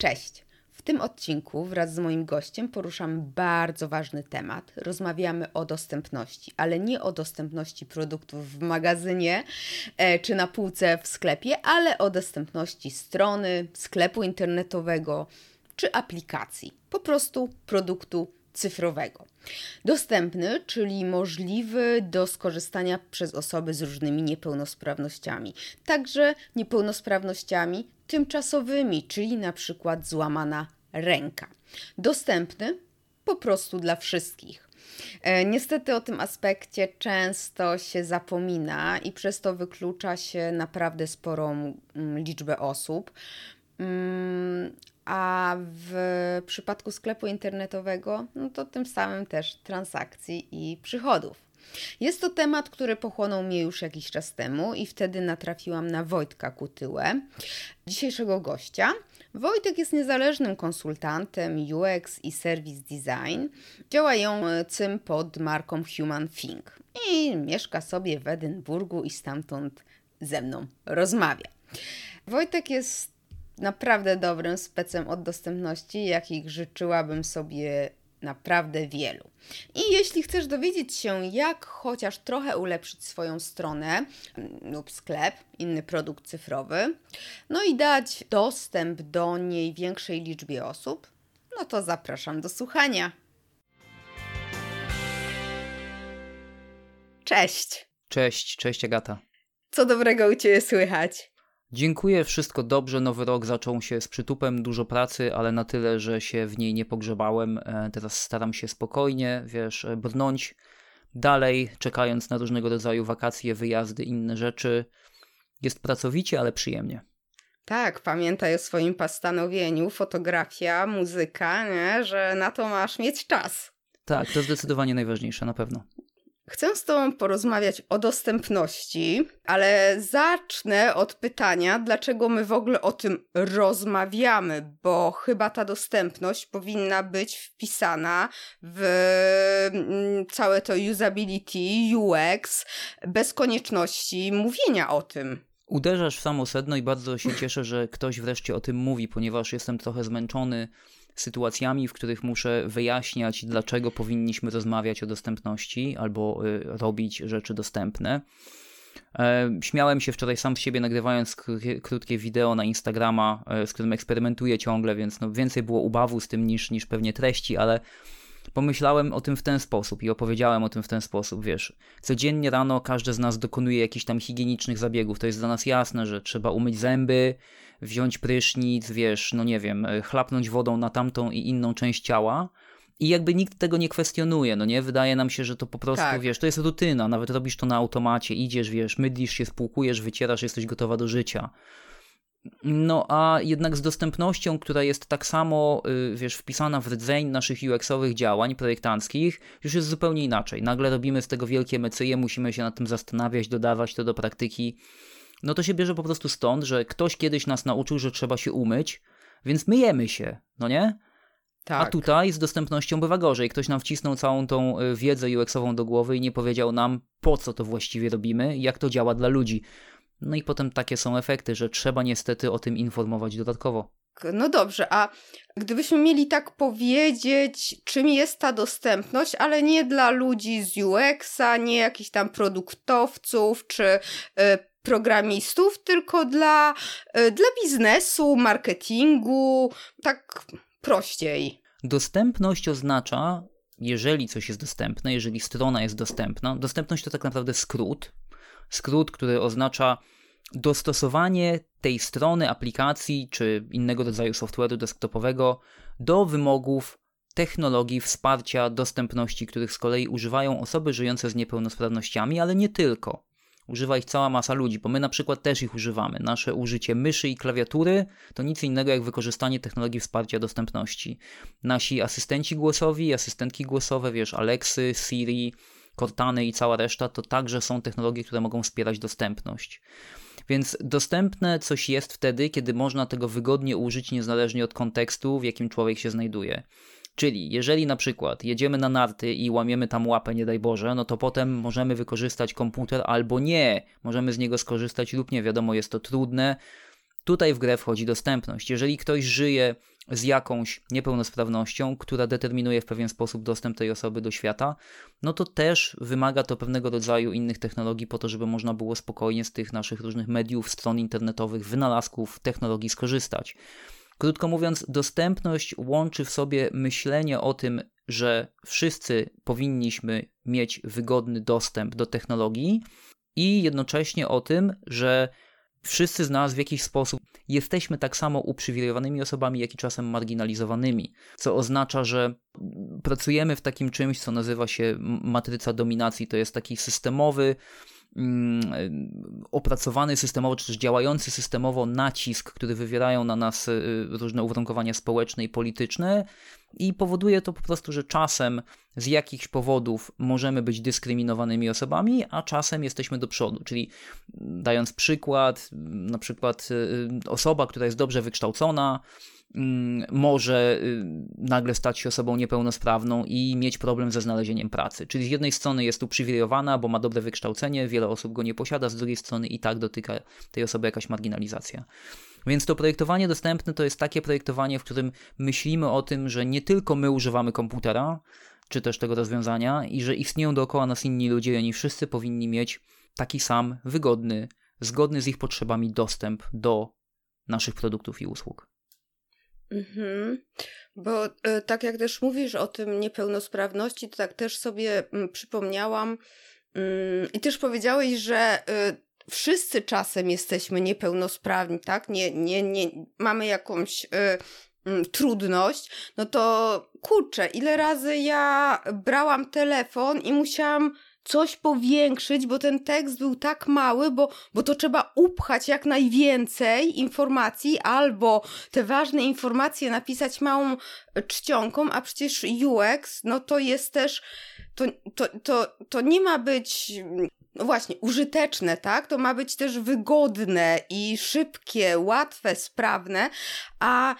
Cześć! W tym odcinku wraz z moim gościem poruszamy bardzo ważny temat. Rozmawiamy o dostępności, ale nie o dostępności produktów w magazynie e, czy na półce w sklepie, ale o dostępności strony, sklepu internetowego czy aplikacji, po prostu produktu cyfrowego. Dostępny, czyli możliwy do skorzystania przez osoby z różnymi niepełnosprawnościami, także niepełnosprawnościami tymczasowymi, czyli na przykład złamana ręka. Dostępny po prostu dla wszystkich. E, niestety o tym aspekcie często się zapomina i przez to wyklucza się naprawdę sporą mm, liczbę osób. A w przypadku sklepu internetowego, no to tym samym też transakcji i przychodów. Jest to temat, który pochłonął mnie już jakiś czas temu i wtedy natrafiłam na Wojtka Kutyłę, dzisiejszego gościa. Wojtek jest niezależnym konsultantem UX i Service Design, działającym pod marką Human Think i mieszka sobie w Edynburgu i stamtąd ze mną rozmawia. Wojtek jest naprawdę dobrym specem od dostępności, jakich życzyłabym sobie naprawdę wielu. I jeśli chcesz dowiedzieć się, jak chociaż trochę ulepszyć swoją stronę mm, lub sklep, inny produkt cyfrowy, no i dać dostęp do niej większej liczbie osób, no to zapraszam do słuchania. Cześć. Cześć, cześć Agata. Co dobrego u Ciebie słychać? Dziękuję, wszystko dobrze. Nowy rok zaczął się z przytupem, dużo pracy, ale na tyle, że się w niej nie pogrzebałem. E, teraz staram się spokojnie, wiesz, e, brnąć dalej, czekając na różnego rodzaju wakacje, wyjazdy, inne rzeczy. Jest pracowicie, ale przyjemnie. Tak, pamiętaj o swoim postanowieniu, fotografia, muzyka, nie? że na to masz mieć czas. Tak, to zdecydowanie najważniejsze, na pewno. Chcę z Tobą porozmawiać o dostępności, ale zacznę od pytania, dlaczego my w ogóle o tym rozmawiamy, bo chyba ta dostępność powinna być wpisana w mm, całe to usability, UX, bez konieczności mówienia o tym. Uderzasz w samo sedno i bardzo się cieszę, że ktoś wreszcie o tym mówi, ponieważ jestem trochę zmęczony sytuacjami, w których muszę wyjaśniać, dlaczego powinniśmy rozmawiać o dostępności albo y, robić rzeczy dostępne. E, śmiałem się wczoraj sam z siebie nagrywając krótkie wideo na Instagrama, e, z którym eksperymentuję ciągle, więc no więcej było ubawu z tym niż, niż pewnie treści, ale pomyślałem o tym w ten sposób i opowiedziałem o tym w ten sposób, wiesz. Codziennie rano każdy z nas dokonuje jakichś tam higienicznych zabiegów. To jest dla nas jasne, że trzeba umyć zęby, wziąć prysznic, wiesz, no nie wiem, e, chlapnąć wodą na tamtą i inną część ciała. I jakby nikt tego nie kwestionuje, no nie? Wydaje nam się, że to po prostu, tak. wiesz, to jest rutyna, nawet robisz to na automacie, idziesz, wiesz, mydlisz się, spłukujesz, wycierasz, jesteś gotowa do życia. No a jednak z dostępnością, która jest tak samo, y, wiesz, wpisana w rdzeń naszych UX-owych działań projektanckich, już jest zupełnie inaczej. Nagle robimy z tego wielkie mecyje, musimy się nad tym zastanawiać, dodawać to do praktyki. No to się bierze po prostu stąd, że ktoś kiedyś nas nauczył, że trzeba się umyć, więc myjemy się, no nie? Tak. A tutaj z dostępnością bywa gorzej. Ktoś nam wcisnął całą tą y, wiedzę UX-ową do głowy i nie powiedział nam, po co to właściwie robimy, jak to działa dla ludzi. No i potem takie są efekty, że trzeba niestety o tym informować dodatkowo. No dobrze, a gdybyśmy mieli tak powiedzieć, czym jest ta dostępność, ale nie dla ludzi z UX-a, nie jakichś tam produktowców czy y, programistów, tylko dla, y, dla biznesu, marketingu, tak prościej. Dostępność oznacza, jeżeli coś jest dostępne, jeżeli strona jest dostępna, dostępność to tak naprawdę skrót, skrót, który oznacza dostosowanie tej strony, aplikacji czy innego rodzaju software'u desktopowego do wymogów technologii wsparcia dostępności, których z kolei używają osoby żyjące z niepełnosprawnościami, ale nie tylko. Używa ich cała masa ludzi, bo my na przykład też ich używamy. Nasze użycie myszy i klawiatury to nic innego jak wykorzystanie technologii wsparcia dostępności. Nasi asystenci głosowi, asystentki głosowe, wiesz, Alexy, Siri, Cortany i cała reszta, to także są technologie, które mogą wspierać dostępność. Więc dostępne coś jest wtedy, kiedy można tego wygodnie użyć niezależnie od kontekstu, w jakim człowiek się znajduje. Czyli jeżeli na przykład jedziemy na narty i łamiemy tam łapę, nie daj Boże, no to potem możemy wykorzystać komputer albo nie. Możemy z niego skorzystać lub nie, wiadomo, jest to trudne. Tutaj w grę wchodzi dostępność. Jeżeli ktoś żyje z jakąś niepełnosprawnością, która determinuje w pewien sposób dostęp tej osoby do świata, no to też wymaga to pewnego rodzaju innych technologii po to, żeby można było spokojnie z tych naszych różnych mediów, stron internetowych, wynalazków, technologii skorzystać. Krótko mówiąc, dostępność łączy w sobie myślenie o tym, że wszyscy powinniśmy mieć wygodny dostęp do technologii i jednocześnie o tym, że wszyscy z nas w jakiś sposób jesteśmy tak samo uprzywilejowanymi osobami, jak i czasem marginalizowanymi, co oznacza, że pracujemy w takim czymś, co nazywa się matryca dominacji. To jest taki systemowy, opracowany systemowo, czy też działający systemowo nacisk, który wywierają na nas y, różne uwarunkowania społeczne i polityczne, i powoduje to po prostu, że czasem z jakichś powodów możemy być dyskryminowanymi osobami, a czasem jesteśmy do przodu. Czyli dając przykład, na przykład y, y, osoba, która jest dobrze wykształcona, Mm, może y, nagle stać się osobą niepełnosprawną i mieć problem ze znalezieniem pracy. Czyli z jednej strony jest uprzywilejowana, bo ma dobre wykształcenie, wiele osób go nie posiada, z drugiej strony i tak dotyka tej osoby jakaś marginalizacja. Więc to projektowanie dostępne to jest takie projektowanie, w którym myślimy o tym, że nie tylko my używamy komputera, czy też tego rozwiązania, i że istnieją dookoła nas inni ludzie, i oni wszyscy powinni mieć taki sam, wygodny, zgodny z ich potrzebami dostęp do naszych produktów i usług. Mhm. Bo e, tak jak też mówisz o tym niepełnosprawności, to tak też sobie m, mm, przypomniałam mm, i też powiedziałeś, że e, wszyscy czasem jesteśmy niepełnosprawni, tak? Nie, nie, nie, mamy jakąś e, mm, trudność, no to kurczę, ile razy ja brałam telefon i musiałam coś powiększyć, bo ten tekst był tak mały, bo, bo to trzeba upchać jak najwięcej informacji, albo te ważne informacje napisać małą czcionką, a przecież UX, no to jest też, to, to, to, to nie ma być no właśnie, użyteczne, tak? To ma być też wygodne i szybkie, łatwe, sprawne, a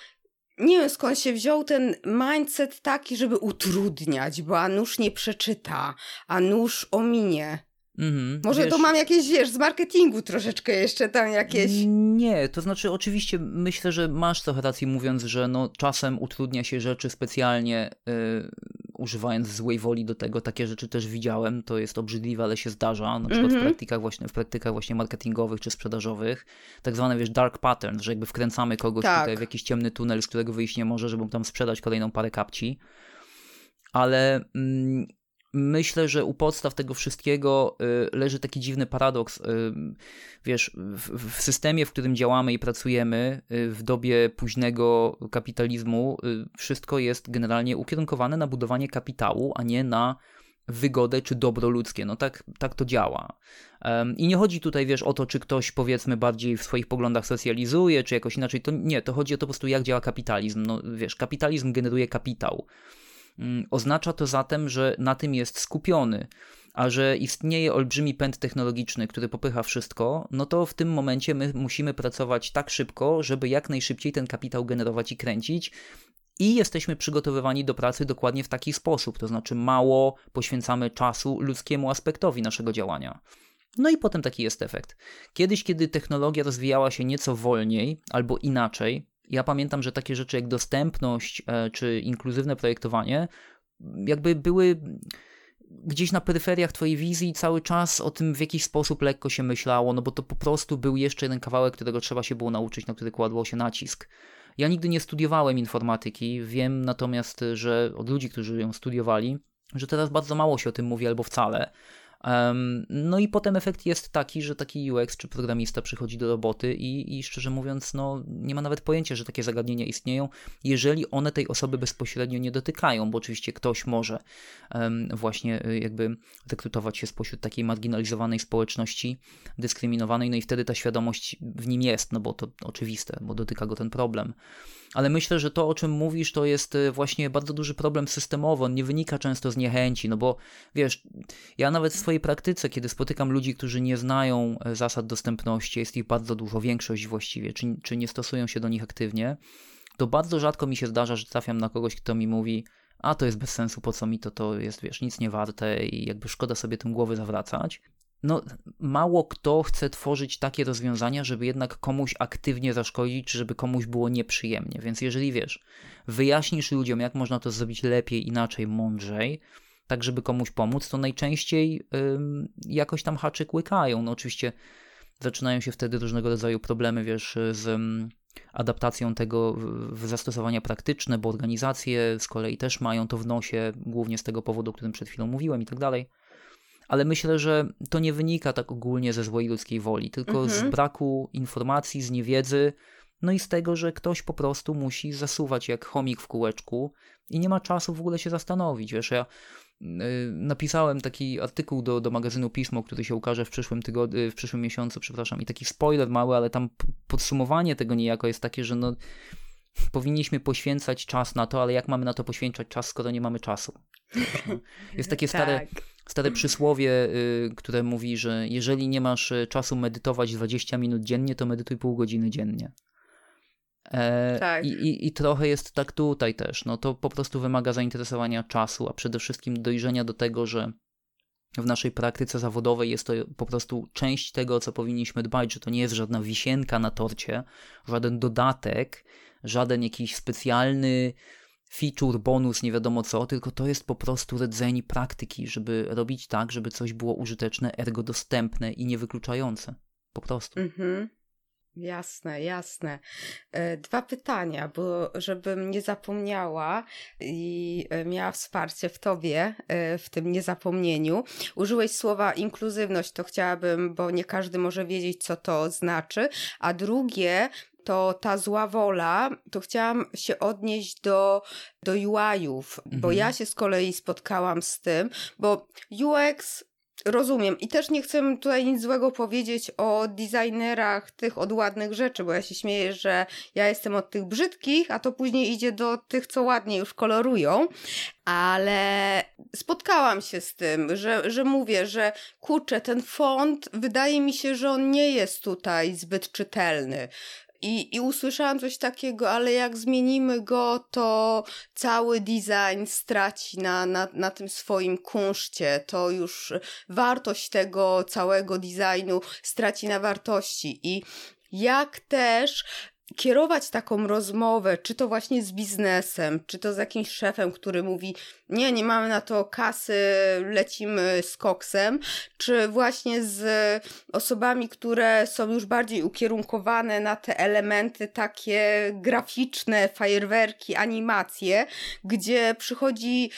nie wiem skąd się wziął ten mindset taki, żeby utrudniać, bo a nóż nie przeczyta, a nóż ominie. Mhm, Może wiesz, to mam jakieś, wiesz, z marketingu troszeczkę jeszcze tam jakieś. Nie, to znaczy oczywiście myślę, że masz trochę racji mówiąc, że no czasem utrudnia się rzeczy specjalnie yy, używając złej woli do tego. Takie rzeczy też widziałem, to jest obrzydliwe, ale się zdarza, na przykład mm -hmm. w mhm. praktykach właśnie, w praktykach właśnie marketingowych czy sprzedażowych. Tak zwane, wiesz, dark pattern, że jakby wkręcamy kogoś tak. tutaj w jakiś ciemny tunel, z którego wyjść nie może, żeby mu tam sprzedać kolejną parę kapci. Ale mm, myślę, że u podstaw tego wszystkiego y, leży taki dziwny paradoks. Y, wiesz, w, systemie, w którym działamy i pracujemy, y, w dobie późnego kapitalizmu, wszystko jest generalnie ukierunkowane na budowanie kapitału, a nie na wygodę czy dobro ludzkie. No tak, tak to działa. I nie chodzi tutaj, wiesz, o to, czy ktoś powiedzmy bardziej w swoich poglądach socjalizuje, czy jakoś inaczej. To nie, to chodzi o to po prostu, jak działa kapitalizm. No wiesz, kapitalizm generuje kapitał. Mm, oznacza to zatem, że na tym jest skupiony, a że istnieje olbrzymi pęd technologiczny, który popycha wszystko, no to w tym momencie my musimy pracować tak szybko, żeby jak najszybciej ten kapitał generować i kręcić. I jesteśmy przygotowywani do pracy dokładnie w taki sposób, to znaczy mało poświęcamy czasu ludzkiemu aspektowi naszego działania. No i potem taki jest efekt. Kiedyś, kiedy technologia rozwijała się nieco wolniej albo inaczej, ja pamiętam, że takie rzeczy jak dostępność e, czy inkluzywne projektowanie jakby były gdzieś na peryferiach twojej wizji cały czas o tym w jakiś sposób lekko się myślało, no bo to po prostu był jeszcze jeden kawałek, którego trzeba się było nauczyć, na który kładło się nacisk. Ja nigdy nie studiowałem informatyki, wiem natomiast, że od ludzi, którzy ją studiowali, że teraz bardzo mało się o tym mówi albo wcale. No i potem efekt jest taki, że taki UX czy programista przychodzi do roboty i, i szczerze mówiąc, no, nie ma nawet pojęcia, że takie zagadnienia istnieją, jeżeli one tej osoby bezpośrednio nie dotykają, bo oczywiście ktoś może właśnie y, jakby rekrutować się spośród takiej marginalizowanej społeczności, dyskryminowanej, no i wtedy ta świadomość w nim jest, no bo to oczywiste, bo dotyka go ten problem ale myślę, że to, o czym mówisz, to jest y, właśnie bardzo duży problem systemowy. On nie wynika często z niechęci, no bo wiesz, ja nawet w swojej praktyce, kiedy spotykam ludzi, którzy nie znają e, zasad dostępności, jest ich bardzo dużo, większość właściwie, czy, czy nie stosują się do nich aktywnie, to bardzo rzadko mi się zdarza, że trafiam na kogoś, kto mi mówi, a to jest bez sensu, po co mi to, to jest, wiesz, nic nie warte i jakby szkoda sobie tym głowy zawracać. No, mało kto chce tworzyć takie rozwiązania, żeby jednak komuś aktywnie zaszkodzić, żeby komuś było nieprzyjemnie. Więc jeżeli wiesz, wyjaśnisz ludziom, jak można to zrobić lepiej, inaczej, mądrzej, tak żeby komuś pomóc, to najczęściej ym, jakoś tam haczyk łykają. No oczywiście zaczynają się wtedy różnego rodzaju problemy, wiesz, z ym, adaptacją tego w zastosowania praktyczne, bo organizacje z kolei też mają to w nosie, głównie z tego powodu, o którym przed chwilą mówiłem i tak dalej ale myślę, że to nie wynika tak ogólnie ze złej ludzkiej woli, tylko mhm. z braku informacji, z niewiedzy, no i z tego, że ktoś po prostu musi zasuwać jak chomik w kółeczku i nie ma czasu w ogóle się zastanowić. Wiesz, ja y, napisałem taki artykuł do, do magazynu Pismo, który się ukaże w przyszłym tygodniu, w przyszłym miesiącu, przepraszam, i taki spoiler mały, ale tam podsumowanie tego niejako jest takie, że no powinniśmy poświęcać czas na to, ale jak mamy na to poświęcać czas, skoro nie mamy czasu? Jest takie stare, tak stare przysłowie, y, które mówi, że jeżeli nie masz y, czasu medytować 20 minut dziennie, to medytuj pół godziny dziennie. E, tak. I, i, I trochę jest tak tutaj też. No to po prostu wymaga zainteresowania czasu, a przede wszystkim dojrzenia do tego, że w naszej praktyce zawodowej jest to po prostu część tego, o co powinniśmy dbać, że to nie jest żadna wisienka na torcie, żaden dodatek, żaden jakiś specjalny feature, bonus, nie wiadomo co, tylko to jest po prostu rdzeń praktyki, żeby robić tak, żeby coś było użyteczne, ergo dostępne i niewykluczające. Po prostu. Mhm. Jasne, jasne. E, dwa pytania, bo żebym nie zapomniała i e, miała wsparcie w tobie e, w tym niezapomnieniu. Użyłeś słowa inkluzywność, to chciałabym, bo nie każdy może wiedzieć, co to znaczy. A drugie, to ta zła wola, to chciałam się odnieść do, do UI-ów, mhm. bo ja się z kolei spotkałam z tym, bo UX Rozumiem. I też nie chcę tutaj nic złego powiedzieć o designerach tych od ładnych rzeczy, bo ja się śmieję, że ja jestem od tych brzydkich, a to później idzie do tych, co ładnie już kolorują. Ale spotkałam się z tym, że, że mówię, że kurczę, ten font wydaje mi się, że on nie jest tutaj zbyt czytelny. I, I usłyszałam coś takiego, ale jak zmienimy go, to cały design straci na, na, na tym swoim kunszcie. To już wartość tego całego designu straci na wartości. I jak też kierować taką rozmowę, czy to właśnie z biznesem, czy to z jakimś szefem, który mówi: Nie, nie mamy na to kasy, lecimy z koksem, czy właśnie z osobami, które są już bardziej ukierunkowane na te elementy takie graficzne, fajerwerki, animacje, gdzie przychodzi,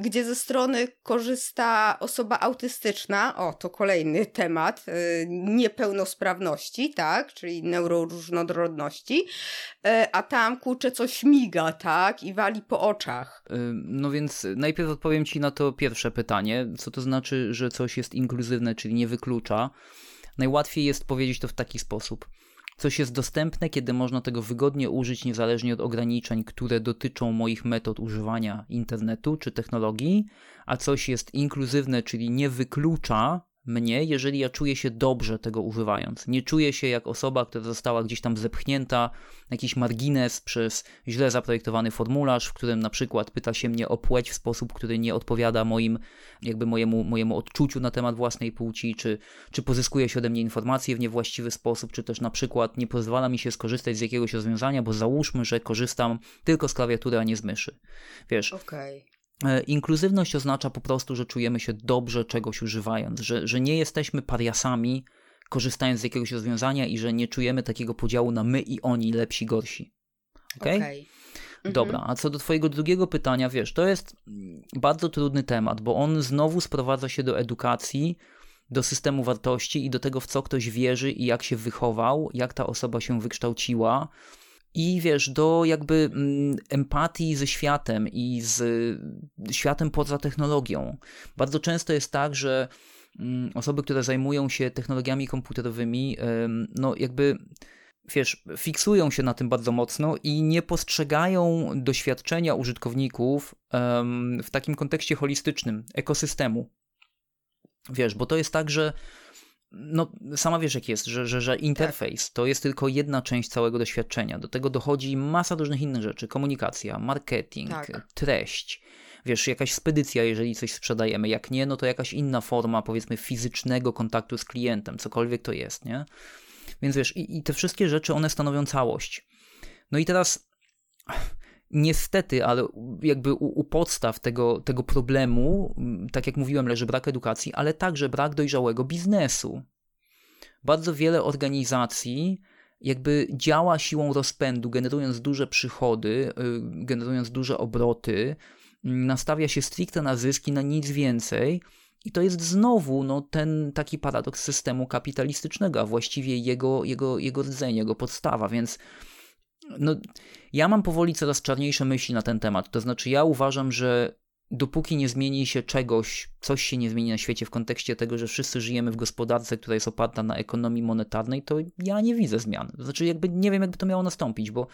gdzie ze strony korzysta osoba autystyczna, o to kolejny temat, y, niepełnosprawności, tak, czyli neuroróżnorodności E, a tam kurczę coś miga, tak? I wali po oczach. No więc najpierw odpowiem Ci na to pierwsze pytanie, co to znaczy, że coś jest inkluzywne, czyli nie wyklucza. Najłatwiej jest powiedzieć to w taki sposób. Coś jest dostępne, kiedy można tego wygodnie użyć niezależnie od ograniczeń, które dotyczą moich metod używania internetu czy technologii, a coś jest inkluzywne, czyli nie wyklucza mnie, jeżeli ja czuję się dobrze tego używając. Nie czuję się jak osoba, która została gdzieś tam zepchnięta jakiś margines przez źle zaprojektowany formularz, w którym na przykład pyta się mnie o płeć w sposób, który nie odpowiada moim, jakby mojemu, mojemu odczuciu na temat własnej płci, czy, czy pozyskuje się ode mnie informacje w niewłaściwy sposób, czy też na przykład nie pozwala mi się skorzystać z jakiegoś rozwiązania, bo załóżmy, że korzystam tylko z klawiatury, a nie z myszy. Wiesz, okay. E, inkluzywność oznacza po prostu, że czujemy się dobrze czegoś używając, że, że nie jesteśmy pariasami korzystając z jakiegoś rozwiązania i że nie czujemy takiego podziału na my i oni, lepsi, gorsi. Okej? Okay? okay. Dobra, a co do Twojego drugiego pytania, wiesz, to jest bardzo trudny temat, bo on znowu sprowadza się do edukacji, do systemu wartości i do tego, w co ktoś wierzy i jak się wychował, jak ta osoba się wykształciła i wiesz, do jakby mm, empatii ze światem i z światem poza technologią. Bardzo często jest tak, że mm, osoby, które zajmują się technologiami komputerowymi, no jakby wiesz, fiksują się na tym bardzo mocno i nie postrzegają doświadczenia użytkowników w takim kontekście holistycznym, ekosystemu. Wiesz, bo to jest tak, że no, sama wiesz, jak jest, że, że, że interfejs tak. to jest tylko jedna część całego doświadczenia. Do tego dochodzi masa różnych innych rzeczy: komunikacja, marketing, tak. treść. Wiesz, jakaś spedycja, jeżeli coś sprzedajemy. Jak nie, no to jakaś inna forma, powiedzmy, fizycznego kontaktu z klientem, cokolwiek to jest, nie? Więc wiesz, i, i te wszystkie rzeczy, one stanowią całość. No i teraz niestety, ale jakby u, u, podstaw tego, tego problemu, tak jak mówiłem, leży brak edukacji, ale także brak dojrzałego biznesu. Bardzo wiele organizacji jakby działa siłą rozpędu, generując duże przychody, y, generując duże obroty, nastawia się stricte na zyski, na nic więcej. I to jest znowu no, ten taki paradoks systemu kapitalistycznego, a właściwie jego, jego, jego rdzeń, jego podstawa, więc no, ja mam powoli coraz czarniejsze myśli na ten temat. To znaczy, ja uważam, że dopóki nie zmieni się czegoś, coś się nie zmieni na świecie w kontekście tego, że wszyscy żyjemy w gospodarce, która jest oparta na ekonomii monetarnej, to ja nie widzę zmian. To znaczy, jakby nie wiem, jakby to miało nastąpić, bo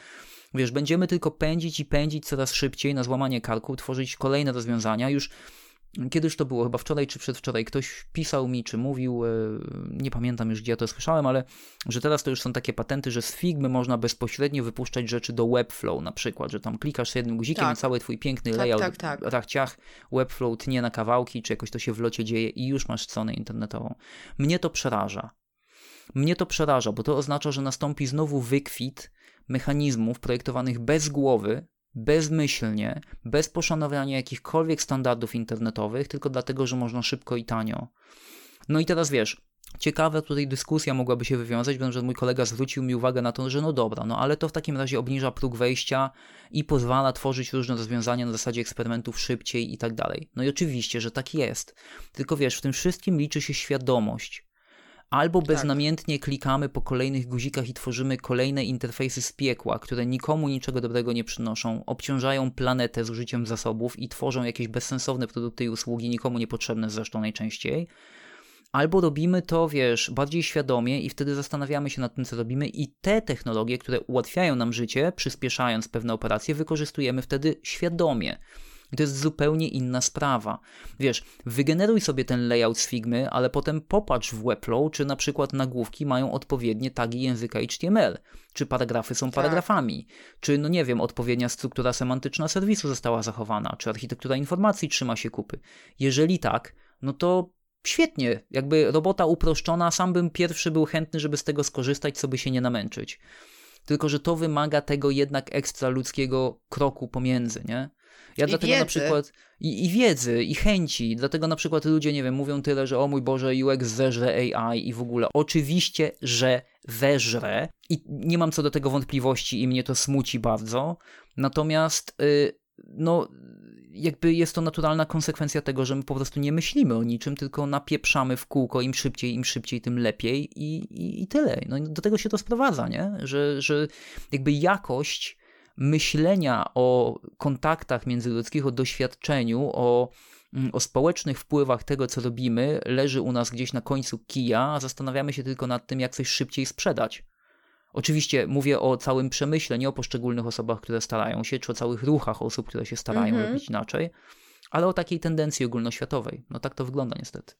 wiesz, będziemy tylko pędzić i pędzić coraz szybciej na złamanie karku, tworzyć kolejne rozwiązania. Już Kiedyś to było, chyba wczoraj czy przedwczoraj, ktoś pisał mi, czy mówił, e, nie pamiętam już gdzie ja to słyszałem, ale że teraz to już są takie patenty, że z Figmy można bezpośrednio wypuszczać rzeczy do Webflow na przykład, że tam klikasz jednym guzikiem tak. i cały twój piękny tak, layout tak, tak. rachciach Webflow tnie na kawałki, czy jakoś to się w locie dzieje i już masz stronę internetową. Mnie to przeraża. Mnie to przeraża, bo to oznacza, że nastąpi znowu wykwit mechanizmów projektowanych bez głowy, bezmyślnie, bez poszanowania jakichkolwiek standardów internetowych, tylko dlatego, że można szybko i tanio. No i teraz wiesz, ciekawa tutaj dyskusja mogłaby się wywiązać, że mój kolega zwrócił mi uwagę na to, że no dobra, no ale to w takim razie obniża próg wejścia i pozwala tworzyć różne rozwiązania na zasadzie eksperymentów szybciej i tak dalej. No i oczywiście, że tak jest. Tylko wiesz, w tym wszystkim liczy się świadomość. Albo tak. beznamiętnie klikamy po kolejnych guzikach i tworzymy kolejne interfejsy z piekła, które nikomu niczego dobrego nie przynoszą, obciążają planetę zużyciem zasobów i tworzą jakieś bezsensowne produkty i usługi, nikomu niepotrzebne zresztą najczęściej. Albo robimy to, wiesz, bardziej świadomie i wtedy zastanawiamy się nad tym, co robimy, i te technologie, które ułatwiają nam życie, przyspieszając pewne operacje, wykorzystujemy wtedy świadomie. I to jest zupełnie inna sprawa. Wiesz, wygeneruj sobie ten layout z Figmy, ale potem popatrz w Webflow, czy na przykład nagłówki mają odpowiednie tagi języka HTML, czy paragrafy są tak. paragrafami, czy no nie wiem, odpowiednia struktura semantyczna serwisu została zachowana, czy architektura informacji trzyma się kupy. Jeżeli tak, no to świetnie, jakby robota uproszczona, sam bym pierwszy był chętny, żeby z tego skorzystać, co by się nie namęczyć. Tylko, że to wymaga tego jednak ekstra ludzkiego kroku pomiędzy, nie? Ja I dlatego wiedzy. na przykład i, i, wiedzy, i chęci, dlatego na przykład ludzie, nie wiem, mówią tyle, że o mój Boże, UX zeżre AI i w ogóle. Oczywiście, że weżre i nie mam co do tego wątpliwości i mnie to smuci bardzo. Natomiast yy, no jakby jest to naturalna konsekwencja tego, że my po prostu nie myślimy o niczym, tylko napieprzamy w kółko im szybciej, im szybciej, tym lepiej i, i, i tyle. No do tego się to sprowadza, nie? Że, że jakby jakość myślenia o kontaktach międzyludzkich, o doświadczeniu, o, mm, o społecznych wpływach tego, co robimy, leży u nas gdzieś na końcu kija, a zastanawiamy się tylko nad tym, jak coś szybciej sprzedać. Oczywiście mówię o całym przemyśle, nie o poszczególnych osobach, które starają się, czy o całych ruchach osób, które się starają mhm. robić inaczej, ale o takiej tendencji ogólnoświatowej. No tak to wygląda niestety.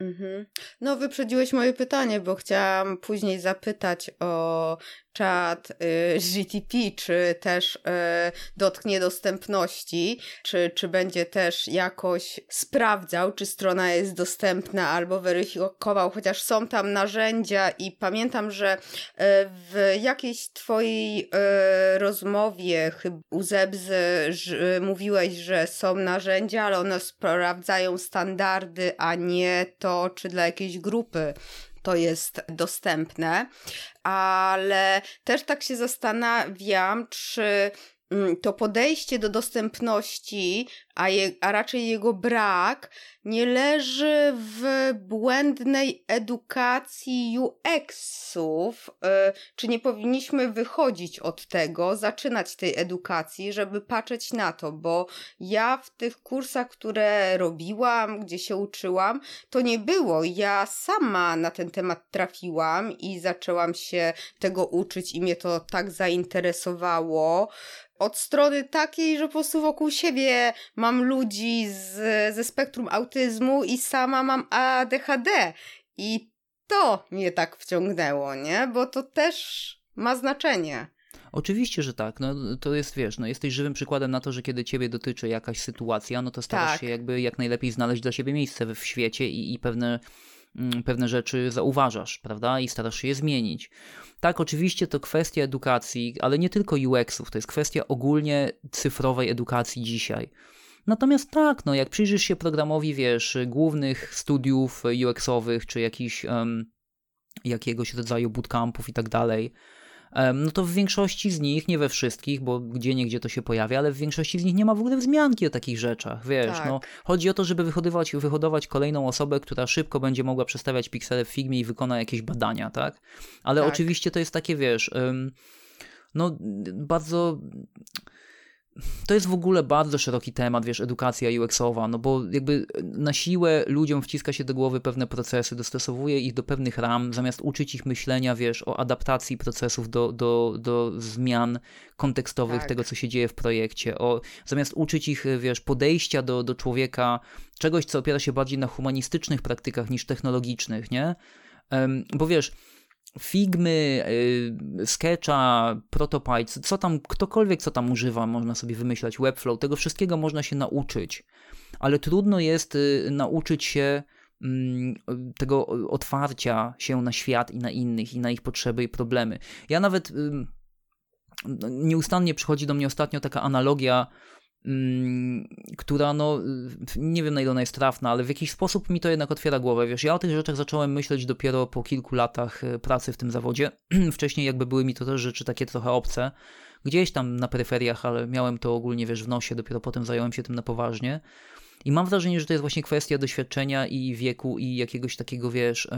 Mhm. No, wyprzedziłeś moje pytanie, bo chciałam później zapytać o czat y, GTP, czy też y, dotknie dostępności, czy, czy będzie też jakoś sprawdzał, czy strona jest dostępna, albo weryfikował, chociaż są tam narzędzia i pamiętam, że y, w jakiejś twojej rozmowie u Zebzy mówiłeś, że są narzędzia, ale one sprawdzają standardy, a nie to, czy dla jakiejś grupy to jest dostępne, ale też tak się zastanawiam, czy mm, to podejście do dostępności, a, je, a raczej jego brak, nie leży w błędnej edukacji UX-ów? Y, czy nie powinniśmy wychodzić od tego, zaczynać tej edukacji, żeby patrzeć na to? Bo ja w tych kursach, które robiłam, gdzie się uczyłam, to nie było. Ja sama na ten temat trafiłam i zaczęłam się tego uczyć, i mnie to tak zainteresowało od strony takiej, że po prostu wokół siebie mam ludzi z, ze spektrum autyzmu i sama mam ADHD. I to mnie tak wciągnęło, nie? Bo to też ma znaczenie. Oczywiście, że tak. No, to jest, wiesz, no, jesteś żywym przykładem na to, że kiedy ciebie dotyczy jakaś sytuacja, no to starasz tak. się jakby jak najlepiej znaleźć dla siebie miejsce w świecie i, i pewne, mm, pewne rzeczy zauważasz, prawda? I starasz się je zmienić. Tak, oczywiście to kwestia edukacji, ale nie tylko UX-ów, to jest kwestia ogólnie cyfrowej edukacji dzisiaj. Natomiast tak, no jak przyjrzysz się programowi, wiesz, głównych studiów UX-owych, czy jakiś, um, jakiegoś rodzaju bootcampów i tak dalej, no to w większości z nich, nie we wszystkich, bo gdzie niegdzie to się pojawia, ale w większości z nich nie ma w ogóle wzmianki o takich rzeczach, wiesz, tak. no chodzi o to, żeby wyhodować, wyhodować kolejną osobę, która szybko będzie mogła przestawiać piksele w Figmie i wykona jakieś badania, tak? Ale tak. oczywiście to jest takie, wiesz, no bardzo to jest w ogóle bardzo szeroki temat, wiesz, edukacja UX-owa, no bo jakby na siłę ludziom wciska się do głowy pewne procesy, dostosowuje ich do pewnych ram, zamiast uczyć ich myślenia, wiesz, o adaptacji procesów do, do, do zmian kontekstowych tak. tego, co się dzieje w projekcie, o, zamiast uczyć ich, wiesz, podejścia do, do człowieka, czegoś, co opiera się bardziej na humanistycznych praktykach niż technologicznych, nie? Um, bo wiesz, Figmy, y, Sketcha, Protopie, co tam, ktokolwiek co tam używa, można sobie wymyślać, Webflow, tego wszystkiego można się nauczyć, ale trudno jest y, nauczyć się mm, tego otwarcia się na świat i na innych, i na ich potrzeby i problemy. Ja nawet nieustannie przychodzi do mnie ostatnio taka analogia która no, nie wiem na ile ona jest trafna, ale w jakiś sposób mi to jednak otwiera głowę. Wiesz, ja o tych rzeczach zacząłem myśleć dopiero po kilku latach e, pracy w tym zawodzie. Wcześniej jakby były mi to też rzeczy takie trochę obce, gdzieś tam na peryferiach, ale miałem to ogólnie, wiesz, w nosie, dopiero potem zająłem się tym na poważnie. I mam wrażenie, że to jest właśnie kwestia doświadczenia i wieku i jakiegoś takiego, wiesz,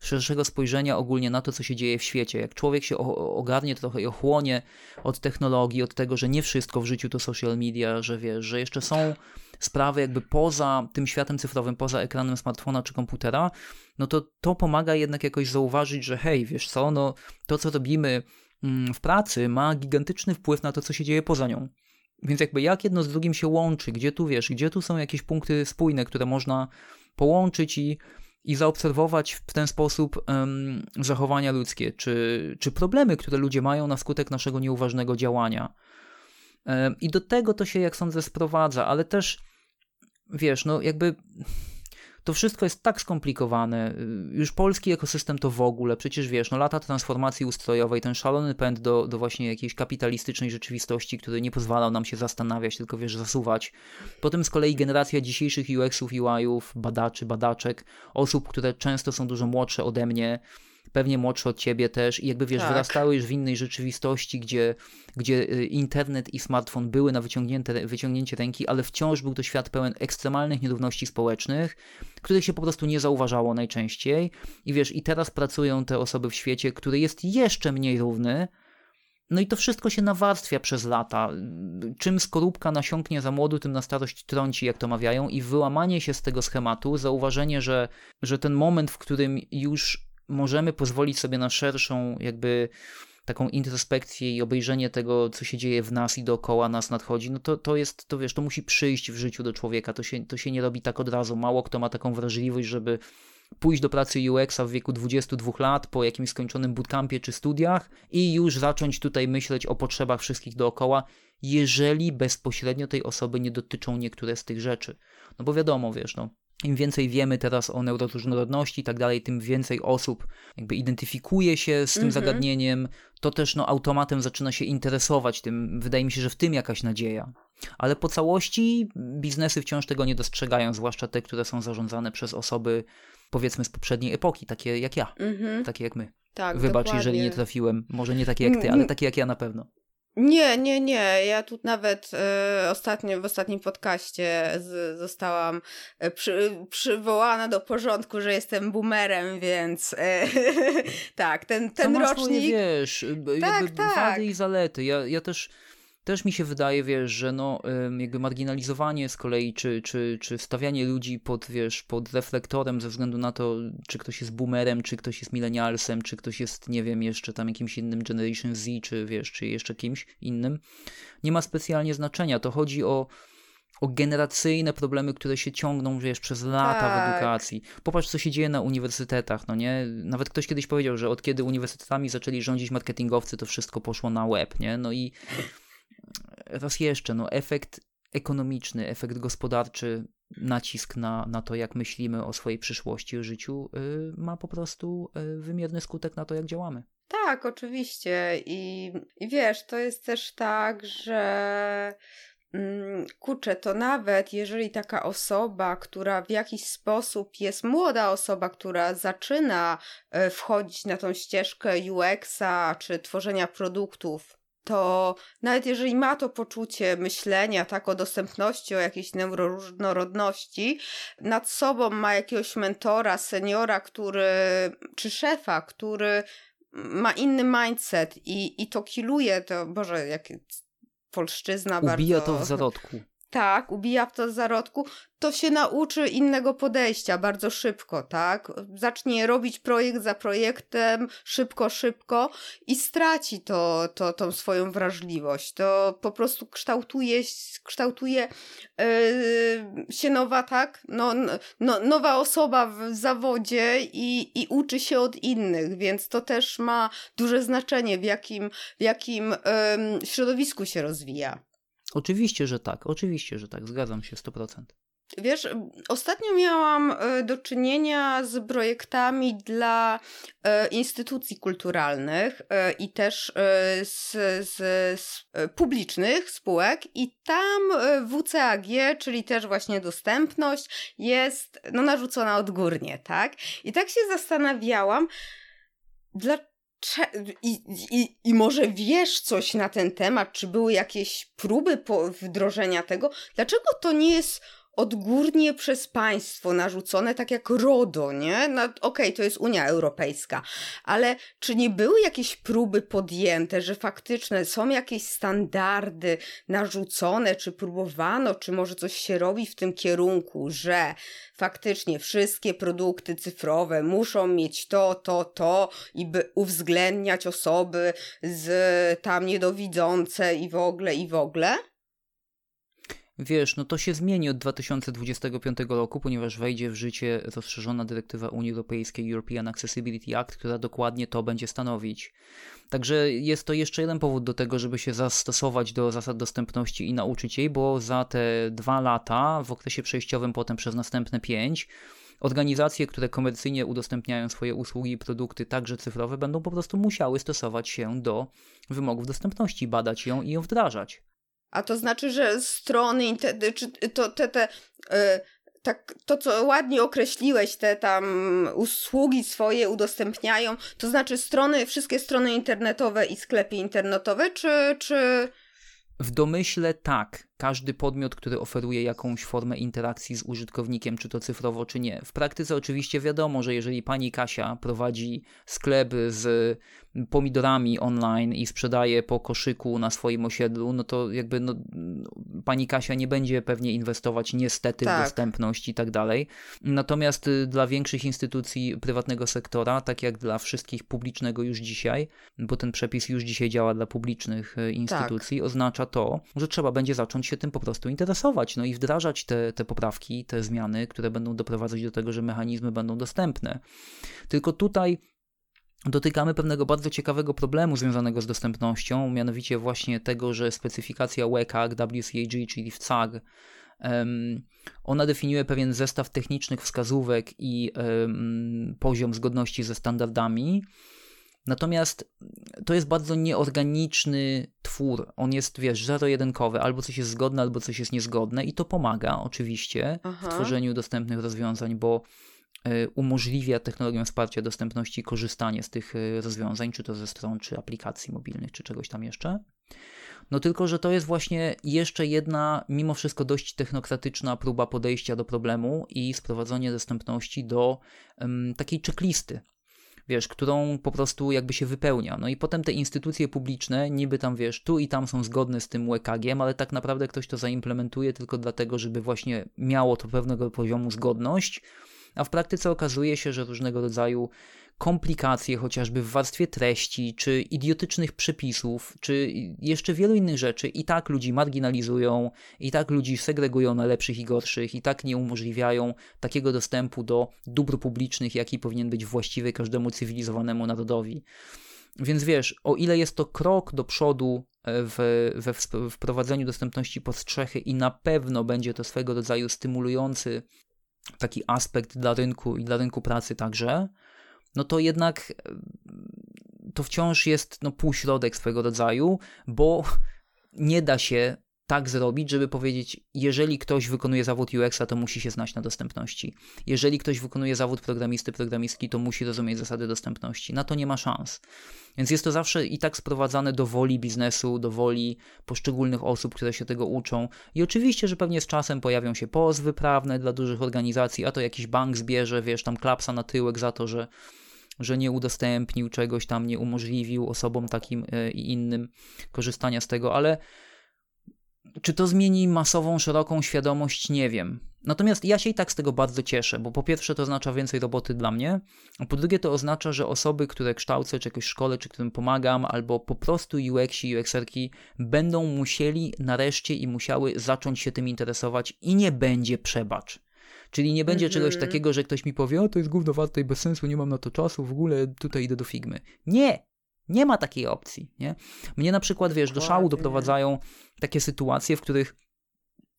szerszego spojrzenia ogólnie na to, co się dzieje w świecie. Jak człowiek się ogarnie trochę i ochłonie od technologii, od tego, że nie wszystko w życiu to social media, że wiesz, że jeszcze są sprawy jakby poza tym światem cyfrowym, poza ekranem smartfona czy komputera, no to to pomaga jednak jakoś zauważyć, że hej, wiesz co, no to co robimy mm, w pracy ma gigantyczny wpływ na to, co się dzieje poza nią. Więc jakby jak jedno z drugim się łączy, gdzie tu wiesz, gdzie tu są jakieś punkty spójne, które można połączyć i, i zaobserwować w ten sposób um, zachowania ludzkie, czy, czy problemy, które ludzie mają na skutek naszego nieuważnego działania. Um, I do tego to się, jak sądzę, sprowadza, ale też wiesz, no jakby to wszystko jest tak skomplikowane. Już polski ekosystem to w ogóle, przecież wiesz, no lata transformacji ustrojowej, ten szalony pęd do, do właśnie jakiejś kapitalistycznej rzeczywistości, który nie pozwalał nam się zastanawiać, tylko wiesz, zasuwać. Potem z kolei generacja dzisiejszych UX-ów, UI-ów, badaczy, badaczek, osób, które często są dużo młodsze ode mnie, pewnie młodszy od ciebie też i jakby wiesz, tak. wyrastały już w innej rzeczywistości, gdzie, gdzie y, internet i smartfon były na wyciągnięte, wyciągnięcie ręki, ale wciąż był to świat pełen ekstremalnych nierówności społecznych, których się po prostu nie zauważało najczęściej i wiesz, i teraz pracują te osoby w świecie, który jest jeszcze mniej równy, no i to wszystko się nawarstwia przez lata. Czym skorupka nasiąknie za młodu, tym na starość trąci, jak to mawiają, i wyłamanie się z tego schematu, zauważenie, że, że ten moment, w którym już możemy pozwolić sobie na szerszą jakby taką introspekcję i obejrzenie tego, co się dzieje w nas i dookoła nas nadchodzi, no to, to jest, to wiesz, to musi przyjść w życiu do człowieka, to się, to się nie robi tak od razu. Mało kto ma taką wrażliwość, żeby pójść do pracy UX-a w wieku 22 lat po jakimś skończonym bootcampie czy studiach i już zacząć tutaj myśleć o potrzebach wszystkich dookoła, jeżeli bezpośrednio tej osoby nie dotyczą niektóre z tych rzeczy. No bo wiadomo, wiesz, no, im więcej wiemy teraz o neuroróżnorodności i tak dalej, tym więcej osób jakby identyfikuje się z tym -hmm. zagadnieniem, to też no, automatem zaczyna się interesować tym. Wydaje mi się, że w tym jakaś nadzieja. Ale po całości biznesy wciąż tego nie dostrzegają, zwłaszcza te, które są zarządzane przez osoby powiedzmy z poprzedniej epoki, takie jak ja, -hmm. takie jak my. Tak, Wybacz, dokładnie. jeżeli nie trafiłem, może nie takie jak ty, ale takie jak ja na pewno. Nie, nie, nie. Ja tu nawet e, ostatnio, w ostatnim podcaście z, zostałam e, przy, przywołana do porządku, że jestem boomerem, więc e, tak, ten, ten rocznik... Swoje, wiesz, tak, tak. wady i zalety. Ja, ja też też mi się wydaje, wiesz, że no, jakby marginalizowanie z kolei, czy, czy, czy stawianie ludzi pod, wiesz, pod reflektorem ze względu na to, czy ktoś jest boomerem, czy ktoś jest millennialsem, czy ktoś jest, nie wiem, jeszcze tam jakimś innym Generation Z, czy wiesz, czy jeszcze kimś innym, nie ma specjalnie znaczenia. To chodzi o, o generacyjne problemy, które się ciągną, wiesz, przez lata tak. w edukacji. Popatrz, co się dzieje na uniwersytetach, no nie? Nawet ktoś kiedyś powiedział, że od kiedy uniwersytetami zaczęli rządzić marketingowcy, to wszystko poszło na web, nie? No i raz jeszcze, no efekt ekonomiczny, efekt gospodarczy, nacisk na, na to, jak myślimy o swojej przyszłości, o życiu, yy, ma po prostu yy, wymierny skutek na to, jak działamy. Tak, oczywiście. I, I wiesz, to jest też tak, że mm, kurczę, to nawet jeżeli taka osoba, która w jakiś sposób jest młoda osoba, która zaczyna e, wchodzić na tą ścieżkę UX-a czy tworzenia produktów, to nawet jeżeli ma to poczucie myślenia, tak, o dostępności, o jakiejś neuroróżnorodności, nad sobą ma jakiegoś mentora, seniora, który, czy szefa, który ma inny mindset i, i to kiluje, to Boże, jak polszczyzna Ubija bardzo... To w zarodku tak, ubija w to zarodku, to się nauczy innego podejścia bardzo szybko, tak? Zacznie robić projekt za projektem, szybko, szybko i straci to, to tą swoją wrażliwość. To po prostu kształtuje, kształtuje yy, się nowa, tak? No, no, nowa osoba w zawodzie i, i uczy się od innych, więc to też ma duże znaczenie, w jakim, w jakim yy, środowisku się rozwija. Oczywiście, że tak, oczywiście, że tak, zgadzam się 100%. Wiesz, ostatnio miałam e, do czynienia z projektami dla e, instytucji kulturalnych e, i też z, z, z, publicznych spółek, i tam WCAG, czyli też właśnie dostępność, jest no, narzucona odgórnie, tak? I tak się zastanawiałam, dlaczego i, i, I może wiesz coś na ten temat, czy były jakieś próby wdrożenia tego? Dlaczego to nie jest odgórnie przez państwo narzucone, tak jak RODO, nie? No, Okej, okay, to jest Unia Europejska, ale czy nie były jakieś próby podjęte, że faktyczne są jakieś standardy narzucone, czy próbowano, czy może coś się robi w tym kierunku, że faktycznie wszystkie produkty cyfrowe muszą mieć to, to, to i by uwzględniać osoby z tam niedowidzące i w ogóle, i w ogóle? Wiesz, no to się zmieni od 2025 roku, ponieważ wejdzie w życie rozszerzona dyrektywa Unii Europejskiej European Accessibility Act, która dokładnie to będzie stanowić. Także jest to jeszcze jeden powód do tego, żeby się zastosować do zasad dostępności i nauczyć jej, bo za te dwa lata, w okresie przejściowym potem przez następne pięć, organizacje, które komercyjnie udostępniają swoje usługi i produkty, także cyfrowe, będą po prostu musiały stosować się do wymogów dostępności, badać ją i ją wdrażać. A to znaczy, że strony, czy to te, te yy, tak, to co ładnie określiłeś, te tam usługi swoje udostępniają, to znaczy strony, wszystkie strony internetowe i sklepy internetowe, czy, czy... W domyśle tak każdy podmiot, który oferuje jakąś formę interakcji z użytkownikiem, czy to cyfrowo, czy nie. W praktyce oczywiście wiadomo, że jeżeli pani Kasia prowadzi sklep z pomidorami online i sprzedaje po koszyku na swoim osiedlu, no to jakby no, pani Kasia nie będzie pewnie inwestować niestety tak. w dostępność i tak dalej. Natomiast y, dla większych instytucji prywatnego sektora, tak jak dla wszystkich publicznego już dzisiaj, bo ten przepis już dzisiaj działa dla publicznych y, instytucji, tak. oznacza to, że trzeba będzie zacząć się tym po prostu interesować, no i wdrażać te, te poprawki, te zmiany, które będą doprowadzać do tego, że mechanizmy będą dostępne. Tylko tutaj dotykamy pewnego bardzo ciekawego problemu związanego z dostępnością, mianowicie właśnie tego, że specyfikacja WCAG, WCAG, czyli WCAG, ona definiuje pewien zestaw technicznych wskazówek i poziom zgodności ze standardami, Natomiast to jest bardzo nieorganiczny twór. On jest, wiesz, zero-jedynkowy, albo coś jest zgodne, albo coś jest niezgodne i to pomaga oczywiście Aha. w tworzeniu dostępnych rozwiązań, bo y, umożliwia technologią wsparcia dostępności korzystanie z tych y, rozwiązań, czy to ze stron, czy aplikacji mobilnych, czy czegoś tam jeszcze. No tylko, że to jest właśnie jeszcze jedna, mimo wszystko dość technokratyczna próba podejścia do problemu i sprowadzenia dostępności do um, takiej checklisty wiesz, którą po prostu jakby się wypełnia. No i potem te instytucje publiczne, niby tam wiesz, tu i tam są zgodne z tym łkg ale tak naprawdę ktoś to zaimplementuje tylko dlatego, żeby właśnie miało to pewnego poziomu zgodność, a w praktyce okazuje się, że różnego rodzaju komplikacje chociażby w warstwie treści, czy idiotycznych przepisów, czy jeszcze wielu innych rzeczy i tak ludzi marginalizują, i tak ludzi segregują na lepszych i gorszych, i tak nie umożliwiają takiego dostępu do dóbr publicznych, jaki powinien być właściwy każdemu cywilizowanemu narodowi. Więc wiesz, o ile jest to krok do przodu e, w, we wprowadzeniu dostępności pod strzechy i na pewno będzie to swego rodzaju stymulujący taki aspekt dla rynku i dla rynku pracy także, no to jednak to wciąż jest no, półśrodek swego rodzaju, bo nie da się tak zrobić, żeby powiedzieć, jeżeli ktoś wykonuje zawód UX-a, to musi się znać na dostępności. Jeżeli ktoś wykonuje zawód programisty, programistki, to musi rozumieć zasady dostępności. Na to nie ma szans. Więc jest to zawsze i tak sprowadzane do woli biznesu, do woli poszczególnych osób, które się tego uczą. I oczywiście, że pewnie z czasem pojawią się pozwy prawne dla dużych organizacji, a to jakiś bank zbierze, wiesz, tam klapsa na tyłek za to, że że nie udostępnił czegoś tam, nie umożliwił osobom takim e, i innym korzystania z tego, ale czy to zmieni masową, szeroką świadomość? Nie wiem. Natomiast ja się i tak z tego bardzo cieszę, bo po pierwsze to oznacza więcej roboty dla mnie, a po drugie to oznacza, że osoby, które kształcę, czy jakoś szkole, czy którym pomagam, albo po prostu UX-i, będą musieli nareszcie i musiały zacząć się tym interesować i nie będzie przebacz. Czyli nie będzie mm -hmm. czegoś takiego, że ktoś mi powie, o to jest gówno warte i bez sensu, nie mam na to czasu, w ogóle tutaj idę do Figmy. Nie! Nie ma takiej opcji, nie? Mnie na przykład, wiesz, do szału doprowadzają takie sytuacje, w których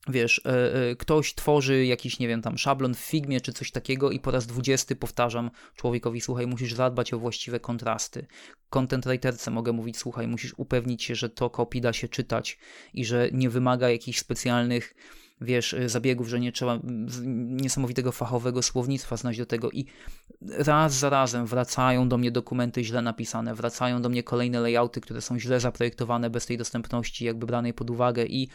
wiesz, e, e, ktoś tworzy jakiś, nie wiem, tam szablon w Figmie czy coś takiego i po raz dwudziesty powtarzam człowiekowi, słuchaj, musisz zadbać o właściwe kontrasty. Content writerce mogę mówić, słuchaj, musisz upewnić się, że to copy da się czytać i że nie wymaga jakichś specjalnych wiesz, y, zabiegów, że nie trzeba niesamowitego fachowego słownictwa znać do tego i raz za razem wracają do mnie dokumenty źle napisane, wracają do mnie kolejne layouty, które są źle zaprojektowane, bez tej dostępności jakby branej pod uwagę i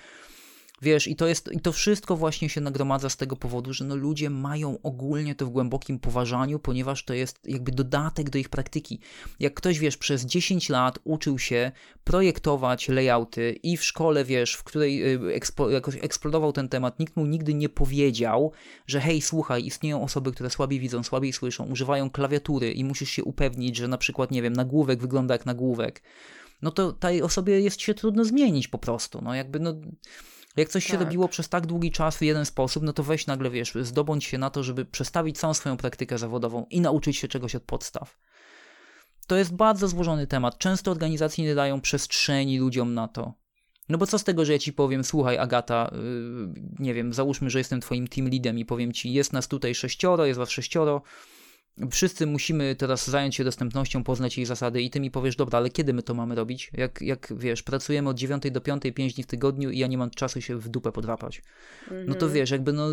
Wiesz, i to jest, i to wszystko właśnie się nagromadza z tego powodu, że no ludzie mają ogólnie to w głębokim poważaniu, ponieważ to jest jakby dodatek do ich praktyki. Jak ktoś, wiesz, przez 10 lat uczył się projektować layouty i w szkole, wiesz, w której y, ekspo, jakoś eksplodował ten temat, nikt mu nigdy nie powiedział, że hej, słuchaj, istnieją osoby, które słabiej widzą, słabiej słyszą, używają klawiatury i musisz się upewnić, że na przykład, nie wiem, nagłówek wygląda jak nagłówek. No to tej osobie jest się trudno zmienić po prostu. No jakby, no jak coś tak. się robiło przez tak długi czas w jeden sposób, no to weź nagle, wiesz, zdobądź się na to, żeby przestawić całą swoją praktykę zawodową i nauczyć się czegoś od podstaw. To jest bardzo złożony temat. Często organizacje nie dają przestrzeni ludziom na to. No bo co z tego, że ja ci powiem, słuchaj Agata, yy, nie wiem, załóżmy, że jestem twoim team leadem i powiem ci, jest nas tutaj sześcioro, jest was sześcioro, wszyscy musimy teraz zająć się dostępnością, poznać jej zasady i ty mi powiesz, dobra, ale kiedy my to mamy robić? Jak, jak wiesz, pracujemy od 9 do 5, 5 dni w tygodniu i ja nie mam czasu się w dupę podrapać. No to mhm. wiesz, jakby no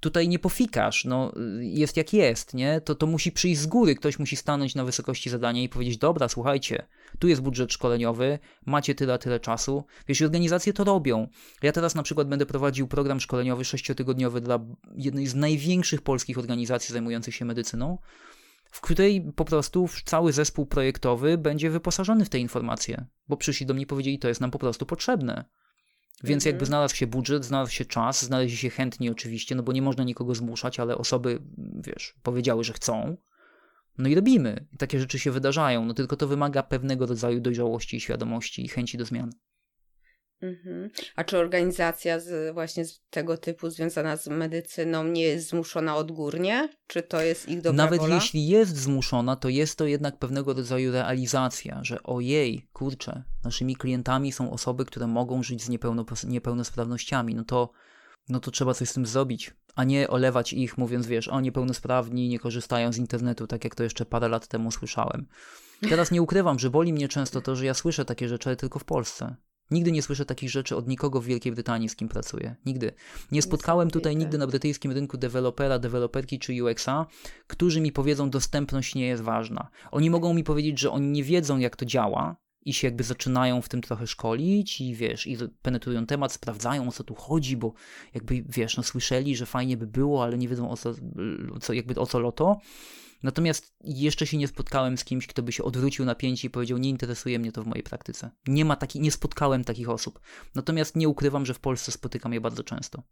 tutaj nie pofikasz, no jest jak jest, nie? To, to musi przyjść z góry, ktoś musi stanąć na wysokości zadania i powiedzieć, dobra, słuchajcie, tu jest budżet szkoleniowy, macie tyle, tyle czasu. Wiesz, organizacje to robią. Ja teraz na przykład będę prowadził program szkoleniowy sześciotygodniowy dla jednej z największych polskich organizacji zajmujących się medycyną, w której po prostu cały zespół projektowy będzie wyposażony w te informacje, bo przyszli do mnie i powiedzieli, to jest nam po prostu potrzebne. Więc jakby mhm. znalazł się budżet, znalazł się czas, znaleźli się chętni oczywiście, no bo nie można nikogo zmuszać, ale osoby, wiesz, powiedziały, że chcą. No i robimy. I takie rzeczy się wydarzają, no tylko to wymaga pewnego rodzaju dojrzałości, świadomości i chęci do zmian. Mhm. A czy organizacja z, właśnie z tego typu związana z medycyną nie jest zmuszona odgórnie? Czy to jest ich dobra Nawet wola? jeśli jest zmuszona, to jest to jednak pewnego rodzaju realizacja, że ojej, kurczę, naszymi klientami są osoby, które mogą żyć z niepełnosprawnościami, no to, no to trzeba coś z tym zrobić, a nie olewać ich mówiąc, wiesz, o niepełnosprawni nie korzystają z internetu, tak jak to jeszcze parę lat temu słyszałem. Teraz nie ukrywam, że boli mnie często to, że ja słyszę takie rzeczy, ale tylko w Polsce. Nigdy nie słyszę takich rzeczy od nikogo w Wielkiej Brytanii, z kim pracuję. Nigdy. Nie spotkałem tutaj nigdy na brytyjskim rynku dewelopera, deweloperki czy UX-a, którzy mi powiedzą, dostępność nie jest ważna. Oni mogą mi powiedzieć, że oni nie wiedzą, jak to działa, i się jakby zaczynają w tym trochę szkolić i wiesz, i penetrują temat, sprawdzają o co tu chodzi, bo jakby wiesz, no słyszeli, że fajnie by było, ale nie wiedzą o co, co jakby o co loto. Natomiast jeszcze się nie spotkałem z kimś, kto by się odwrócił na pięć i powiedział, nie interesuje mnie to w mojej praktyce. Nie ma takich, nie spotkałem takich osób. Natomiast nie ukrywam, że w Polsce spotykam je bardzo często.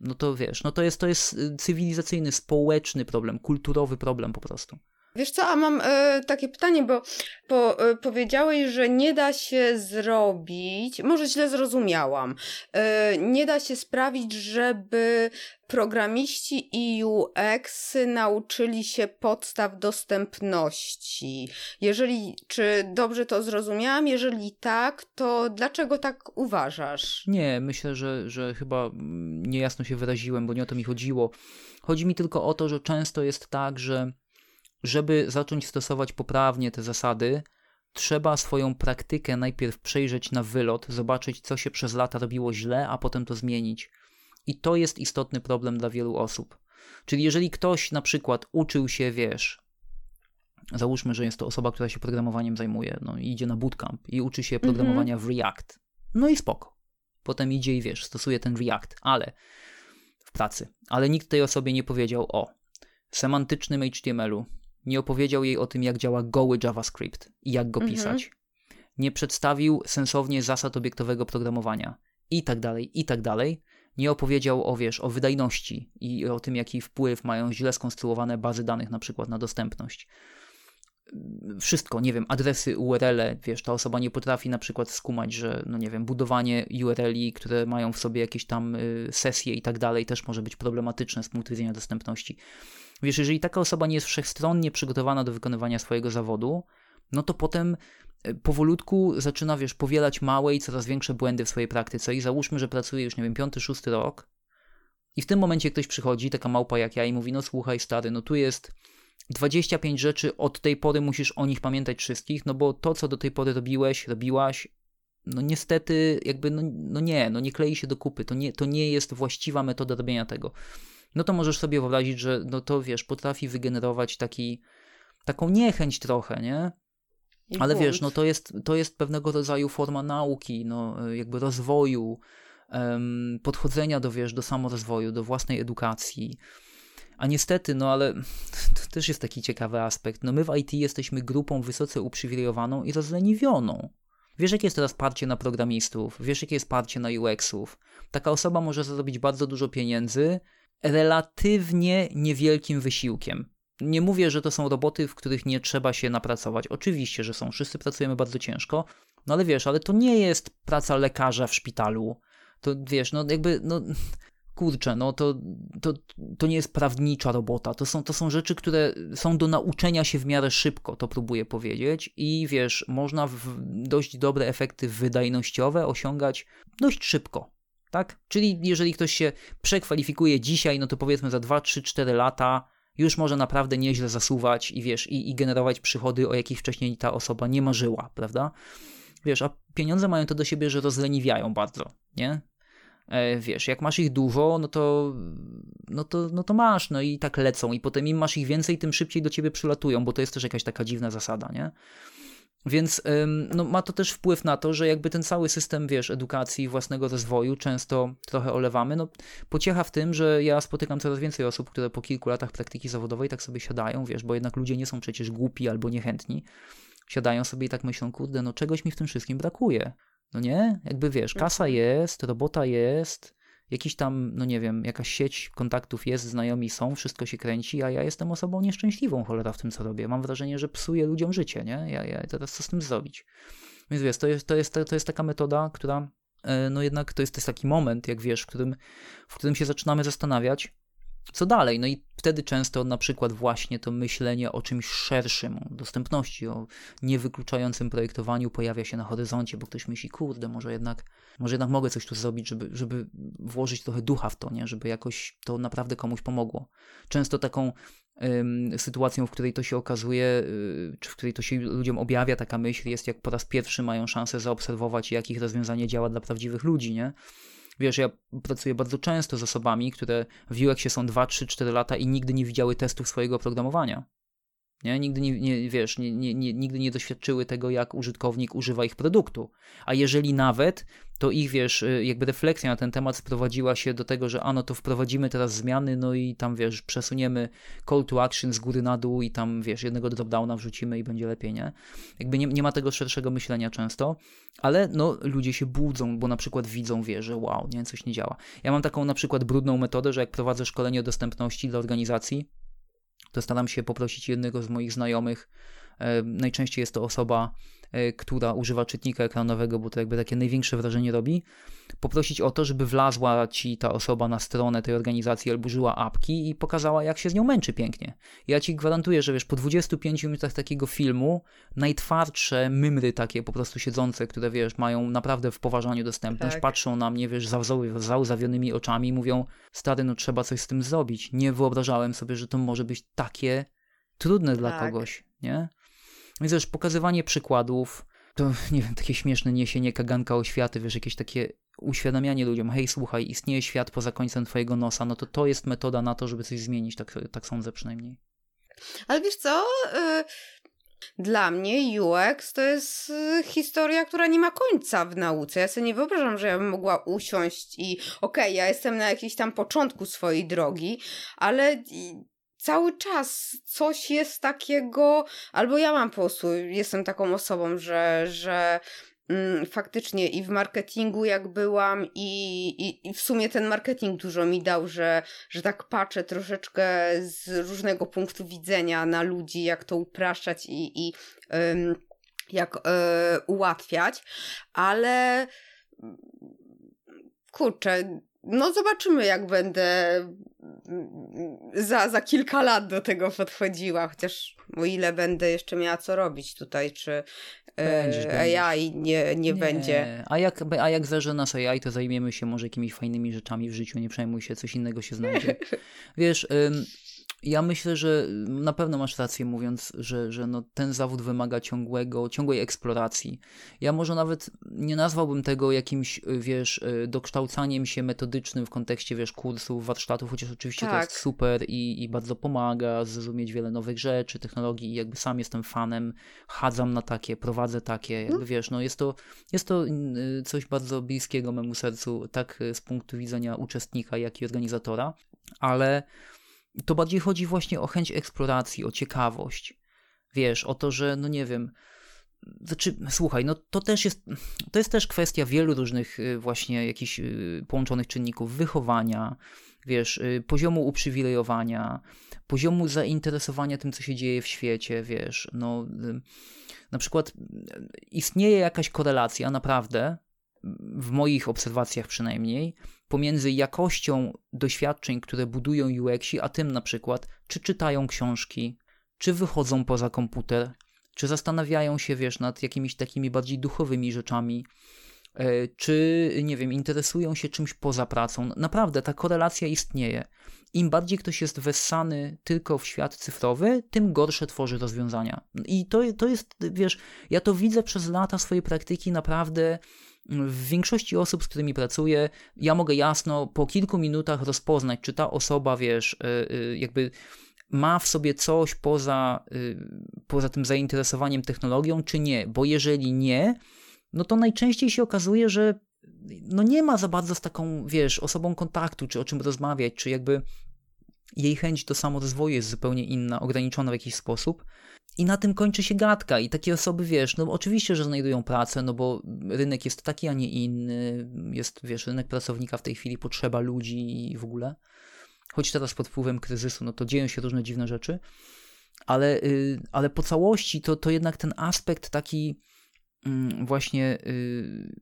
No to wiesz, no to jest, to jest y, cywilizacyjny, społeczny problem, kulturowy problem po prostu. Wiesz co, a mam e, takie pytanie, bo po, e, powiedziałeś, że nie da się zrobić, może źle zrozumiałam, e, nie da się sprawić, żeby programiści i UX nauczyli się podstaw dostępności. Jeżeli, czy dobrze to zrozumiałam? Jeżeli tak, to dlaczego tak uważasz? Nie, myślę, że, że chyba niejasno się wyraziłem, bo nie o to mi chodziło. Chodzi mi tylko o to, że często jest tak, że żeby zacząć stosować poprawnie te zasady, trzeba swoją praktykę najpierw przejrzeć na wylot, zobaczyć, co się przez lata robiło źle, a potem to zmienić. I to jest istotny problem dla wielu osób. Czyli jeżeli ktoś na przykład uczył się, wiesz, załóżmy, że jest to osoba, która się programowaniem zajmuje, no idzie na bootcamp i uczy się programowania mm -hmm. w React. No i spoko. Potem idzie i wiesz, stosuje ten React, ale w pracy. Ale nikt tej osobie nie powiedział o semantycznym HTML-u, nie opowiedział jej o tym, jak działa goły JavaScript i jak go mhm. pisać. Nie przedstawił sensownie zasad obiektowego programowania i tak dalej, i tak dalej. Nie opowiedział o, wiesz, o wydajności i o tym, jaki wpływ mają źle skonstruowane bazy danych na przykład na dostępność. Wszystko, nie wiem, adresy URL, wiesz, ta osoba nie potrafi na przykład skumać, że, no nie wiem, budowanie URL-i, które mają w sobie jakieś tam y, sesje i tak dalej, też może być problematyczne z punktu widzenia dostępności. Wiesz, jeżeli taka osoba nie jest wszechstronnie przygotowana do wykonywania swojego zawodu, no to potem e, powolutku zaczyna, wiesz, powielać małe i coraz większe błędy w swojej praktyce i załóżmy, że pracuje już, nie wiem, piąty, szósty rok i w tym momencie ktoś przychodzi, taka małpa jak ja i mówi, no słuchaj stary, no tu jest 25 rzeczy, od tej pory musisz o nich pamiętać wszystkich, no bo to, co do tej pory robiłeś, robiłaś, no niestety jakby, no, no nie, no nie klei się do kupy, to nie, to nie jest właściwa metoda robienia tego no to możesz sobie wyobrazić, że no to wiesz, potrafi wygenerować taki, taką niechęć trochę, nie? Ale wiesz, no to jest, to jest pewnego rodzaju forma nauki, no jakby rozwoju, um, podchodzenia do, wiesz, do samorozwoju, do własnej edukacji. A niestety, no ale to też jest taki ciekawy aspekt. No my w IT jesteśmy grupą wysoce uprzywilejowaną i rozleniwioną. Wiesz, jakie jest teraz parcie na programistów, wiesz, jakie jest parcie na UX-ów. Taka osoba może zarobić bardzo dużo pieniędzy, relatywnie niewielkim wysiłkiem. Nie mówię, że to są roboty, w których nie trzeba się napracować. Oczywiście, że są. Wszyscy pracujemy bardzo ciężko. No ale wiesz, ale to nie jest praca lekarza w szpitalu. To wiesz, no jakby, no kurczę, no to, to, to nie jest prawnicza robota. To są, to są rzeczy, które są do nauczenia się w miarę szybko, to próbuję powiedzieć. I wiesz, można dość dobre efekty wydajnościowe osiągać dość szybko tak? Czyli jeżeli ktoś się przekwalifikuje dzisiaj, no to powiedzmy za 2, 3, 4 lata już może naprawdę nieźle zasuwać i wiesz, i, i generować przychody, o jakich wcześniej ta osoba nie marzyła, prawda? Wiesz, a pieniądze mają to do siebie, że rozleniwiają bardzo, nie? E, wiesz, jak masz ich dużo, no to, no, to, no to masz, no i tak lecą, i potem im masz ich więcej, tym szybciej do ciebie przylatują, bo to jest też jakaś taka dziwna zasada, nie? Więc no, ma to też wpływ na to, że jakby ten cały system, wiesz, edukacji, własnego rozwoju często trochę olewamy. No, pociecha w tym, że ja spotykam coraz więcej osób, które po kilku latach praktyki zawodowej tak sobie siadają, wiesz, bo jednak ludzie nie są przecież głupi albo niechętni. Siadają sobie i tak myślą, kurde, no czegoś mi w tym wszystkim brakuje. No nie? Jakby wiesz, kasa mhm. jest, robota jest, jakiś tam, no nie wiem, jakaś sieć kontaktów jest, znajomi są, wszystko się kręci, a ja jestem osobą nieszczęśliwą, cholera, w tym, co robię. Mam wrażenie, że psuję ludziom życie, nie? Ja, ja teraz co z tym zrobić? Więc wiesz, to jest, to jest, to jest taka metoda, która, e, no jednak to jest, to jest taki moment, jak wiesz, w którym, w którym się zaczynamy zastanawiać, co dalej? No i wtedy często na przykład właśnie to myślenie o czymś szerszym, o dostępności, o niewykluczającym projektowaniu pojawia się na horyzoncie, bo ktoś myśli, kurde, może jednak, może jednak mogę coś tu zrobić, żeby, żeby włożyć trochę ducha w to, nie? żeby jakoś to naprawdę komuś pomogło. Często taką ym, sytuacją, w której to się okazuje, yy, czy w której to się ludziom objawia taka myśl, jest jak po raz pierwszy mają szansę zaobserwować, jak ich rozwiązanie działa dla prawdziwych ludzi, nie? Wiesz, ja pracuję bardzo często z osobami, które w UX są 2, 3, 4 lata i nigdy nie widziały testów swojego oprogramowania. Nie? Nigdy nie, nie wiesz, nie, nie, nie, nigdy nie doświadczyły tego, jak użytkownik używa ich produktu. A jeżeli nawet, to ich, wiesz, y, jakby refleksja na ten temat sprowadziła się do tego, że ano to wprowadzimy teraz zmiany, no i tam, wiesz, przesuniemy call to action z góry na dół i tam, wiesz, jednego dropdowna wrzucimy i będzie lepiej, nie? Jakby nie, nie ma tego szerszego myślenia często, ale no ludzie się budzą, bo na przykład widzą, wie, że wow, nie, coś nie działa. Ja mam taką na przykład brudną metodę, że jak prowadzę szkolenie dostępności dla organizacji, to staram się poprosić jednego z moich znajomych. E, najczęściej jest to osoba, która używa czytnika ekranowego, bo to jakby takie największe wrażenie robi, poprosić o to, żeby wlazła ci ta osoba na stronę tej organizacji albo użyła apki i pokazała, jak się z nią męczy pięknie. Ja ci gwarantuję, że wiesz, po 25 minutach takiego filmu, najtwardsze mymry takie po prostu siedzące, które wiesz, mają naprawdę w poważaniu dostępność, tak. patrzą na mnie, wiesz, załzawionymi oczami i mówią, stary, no trzeba coś z tym zrobić. Nie wyobrażałem sobie, że to może być takie trudne tak. dla kogoś, nie? Więc też pokazywanie przykładów, to nie wiem, takie śmieszne niesienie kaganka oświaty, wiesz, jakieś takie uświadamianie ludziom, hej, słuchaj, istnieje świat poza końcem twojego nosa, no to to jest metoda na to, żeby coś zmienić, tak, tak sądzę przynajmniej. Ale wiesz co, y, dla mnie UX to jest y, historia, która nie ma końca w nauce. Ja sobie nie wyobrażam, że ja bym mogła usiąść i okej, okay, ja jestem na jakimś tam początku swojej drogi, ale cały czas coś jest takiego, albo ja mam po jestem taką osobą, że, że mm, faktycznie i w marketingu jak byłam i, i, i, w sumie ten marketing dużo mi dał, że, że tak patrzę troszeczkę z różnego punktu widzenia na ludzi, jak to upraszczać i, i ym, jak y, ułatwiać, ale kurczę, no zobaczymy, jak będę za, za kilka lat do tego podchodziła, chociaż o ile będę jeszcze miała co robić tutaj, czy e, będziesz, AI nie, nie, nie, będzie. A jak, a jak zerze nas AI, to zajmiemy się może jakimiś fajnymi rzeczami w życiu, nie przejmuj się, coś innego się znajdzie. Wiesz, ja myślę, że na pewno masz rację mówiąc, że, że no ten zawód wymaga ciągłego, ciągłej eksploracji. Ja może nawet nie nazwałbym tego jakimś, wiesz, dokształcaniem się metodycznym w kontekście, wiesz, kursów, warsztatów, chociaż oczywiście tak. to jest super i, i bardzo pomaga zrozumieć wiele nowych rzeczy, technologii i jakby sam jestem fanem, chadzam na takie, prowadzę takie, jakby no. wiesz, no jest to, jest to y, coś bardzo bliskiego memu sercu, tak z punktu widzenia uczestnika, jak i organizatora, ale to bardziej chodzi właśnie o chęć eksploracji, o ciekawość. Wiesz, o to, że no nie wiem. Znaczy, słuchaj, no to też jest, to jest też kwestia wielu różnych y, właśnie jakichś y, połączonych czynników wychowania, wiesz, y, poziomu uprzywilejowania, poziomu zainteresowania tym, co się dzieje w świecie, wiesz, no na przykład istnieje jakaś korelacja naprawdę, w moich obserwacjach przynajmniej, pomiędzy jakością doświadczeń, które budują UX-i, a tym na przykład, czy czytają książki, czy wychodzą poza komputer, czy zastanawiają się, wiesz, nad jakimiś takimi bardziej duchowymi rzeczami, e, czy, nie wiem, interesują się czymś poza pracą. Naprawdę ta korelacja istnieje. Im bardziej ktoś jest wessany tylko w świat cyfrowy, tym gorsze tworzy rozwiązania. I to, to jest, wiesz, ja to widzę przez lata swojej praktyki naprawdę w większości osób, z którymi pracuję, ja mogę jasno po kilku minutach rozpoznać, czy ta osoba, wiesz, y, y, jakby ma w sobie coś poza, y, poza tym zainteresowaniem technologią, czy nie. Bo jeżeli nie, no to najczęściej się okazuje, że no nie ma za bardzo z taką, wiesz, osobą kontaktu, czy o czym rozmawiać, czy jakby jej chęć do samorozwoju jest zupełnie inna, ograniczona w jakiś sposób. I na tym kończy się gadka. I takie osoby, wiesz, no oczywiście, że znajdują pracę, no bo rynek jest taki, a nie inny. Jest, wiesz, rynek pracownika w tej chwili, potrzeba ludzi i w ogóle. Choć teraz pod wpływem kryzysu, no to dzieją się różne dziwne rzeczy. Ale, yy, ale po całości to, to jednak ten aspekt taki yy, właśnie, yy,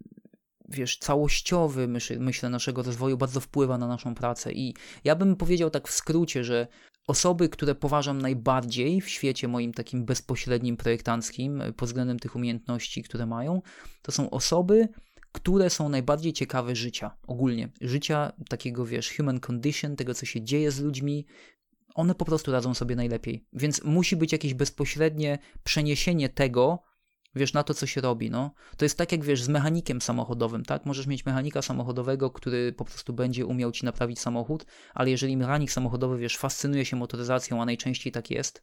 wiesz, całościowy, myśl, myślę, naszego rozwoju bardzo wpływa na naszą pracę. I ja bym powiedział tak w skrócie, że osoby, które poważam najbardziej w świecie moim takim bezpośrednim projektanckim e, pod względem tych umiejętności, które mają, to są osoby, które są najbardziej ciekawe życia ogólnie. Życia takiego, wiesz, human condition, tego, co się dzieje z ludźmi. One po prostu radzą sobie najlepiej. Więc musi być jakieś bezpośrednie przeniesienie tego, wiesz, na to, co się robi, no. To jest tak jak, wiesz, z mechanikiem samochodowym, tak? Możesz mieć mechanika samochodowego, który po prostu będzie umiał ci naprawić samochód, ale jeżeli mechanik samochodowy, wiesz, fascynuje się motoryzacją, a najczęściej tak jest,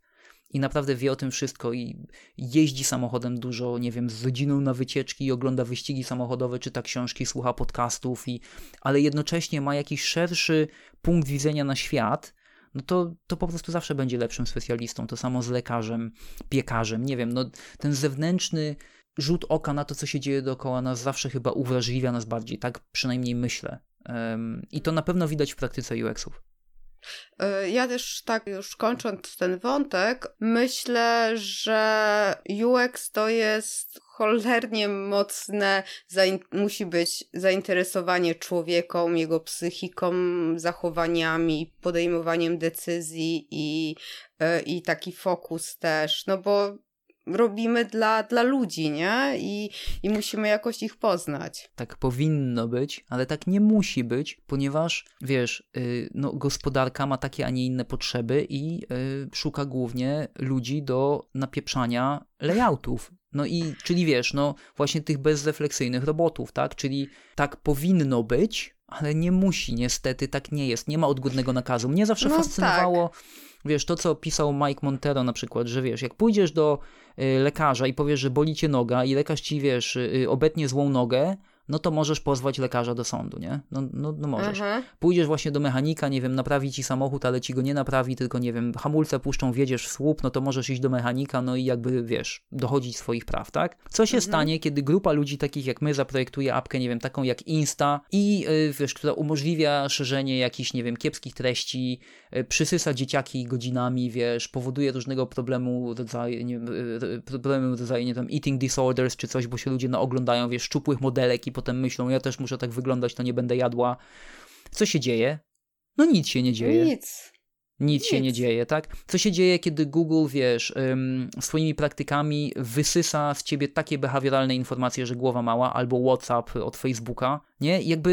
i naprawdę wie o tym wszystko i jeździ samochodem dużo, nie wiem, z rodziną na wycieczki i ogląda wyścigi samochodowe, czyta książki, słucha podcastów, i, ale jednocześnie ma jakiś szerszy punkt widzenia na świat, no to, to po prostu zawsze będzie lepszym specjalistą. To samo z lekarzem, piekarzem, nie wiem, no ten zewnętrzny rzut oka na to, co się dzieje dookoła nas, zawsze chyba uwrażliwia nas bardziej, tak przynajmniej myślę. I to na pewno widać w praktyce UX-ów. E, ja też tak już kończąc ten wątek, myślę, że UX to jest cholernie mocne, musi być zainteresowanie człowiekom, jego psychiką, zachowaniami, podejmowaniem decyzji i, e, i taki fokus też, no bo robimy dla, dla ludzi, nie? I, I musimy jakoś ich poznać. Tak powinno być, ale tak nie musi być, ponieważ wiesz, yy, no, gospodarka ma takie, a nie inne potrzeby i yy, szuka głównie ludzi do napieprzania layoutów. No i, czyli wiesz, no właśnie tych bezrefleksyjnych robotów, tak? Czyli tak powinno być, ale nie musi, niestety tak nie jest. Nie ma odgórnego nakazu. Mnie zawsze no fascynowało, tak. wiesz, to co pisał Mike Montero na przykład, że wiesz, jak pójdziesz do lekarza i powiesz, że boli cię noga i lekarz ci, wiesz, y, obetnie złą nogę, no to możesz pozwać lekarza do sądu, nie? No, no, no możesz. Mhm. Pójdziesz właśnie do mechanika, nie wiem, naprawi ci samochód, ale ci go nie naprawi, tylko nie wiem, hamulce puszczą, wiedziesz w słup, no to możesz iść do mechanika, no i jakby, wiesz, dochodzić swoich praw, tak? Co się mhm. stanie, kiedy grupa ludzi takich jak my zaprojektuje apkę, nie wiem, taką jak Insta i, yy, wiesz, która umożliwia szerzenie jakichś, nie wiem, kiepskich treści, yy, przysysa dzieciaki godzinami, wiesz, powoduje różnego problemu rodzaju, nie, yy, problemu rodzaju, nie wiem, eating disorders czy coś, bo się ludzie naoglądają, wiesz, szczupłych modelek i potem myślą, ja też muszę tak wyglądać, to nie będę jadła. Co się dzieje? No nic się nie dzieje. Nic. Nic, Nic, się nie dzieje, tak? Co się dzieje, kiedy Google, wiesz, ym, swoimi praktykami wysysa z ciebie takie behawioralne informacje, że głowa mała, albo WhatsApp od Facebooka, nie? Jakby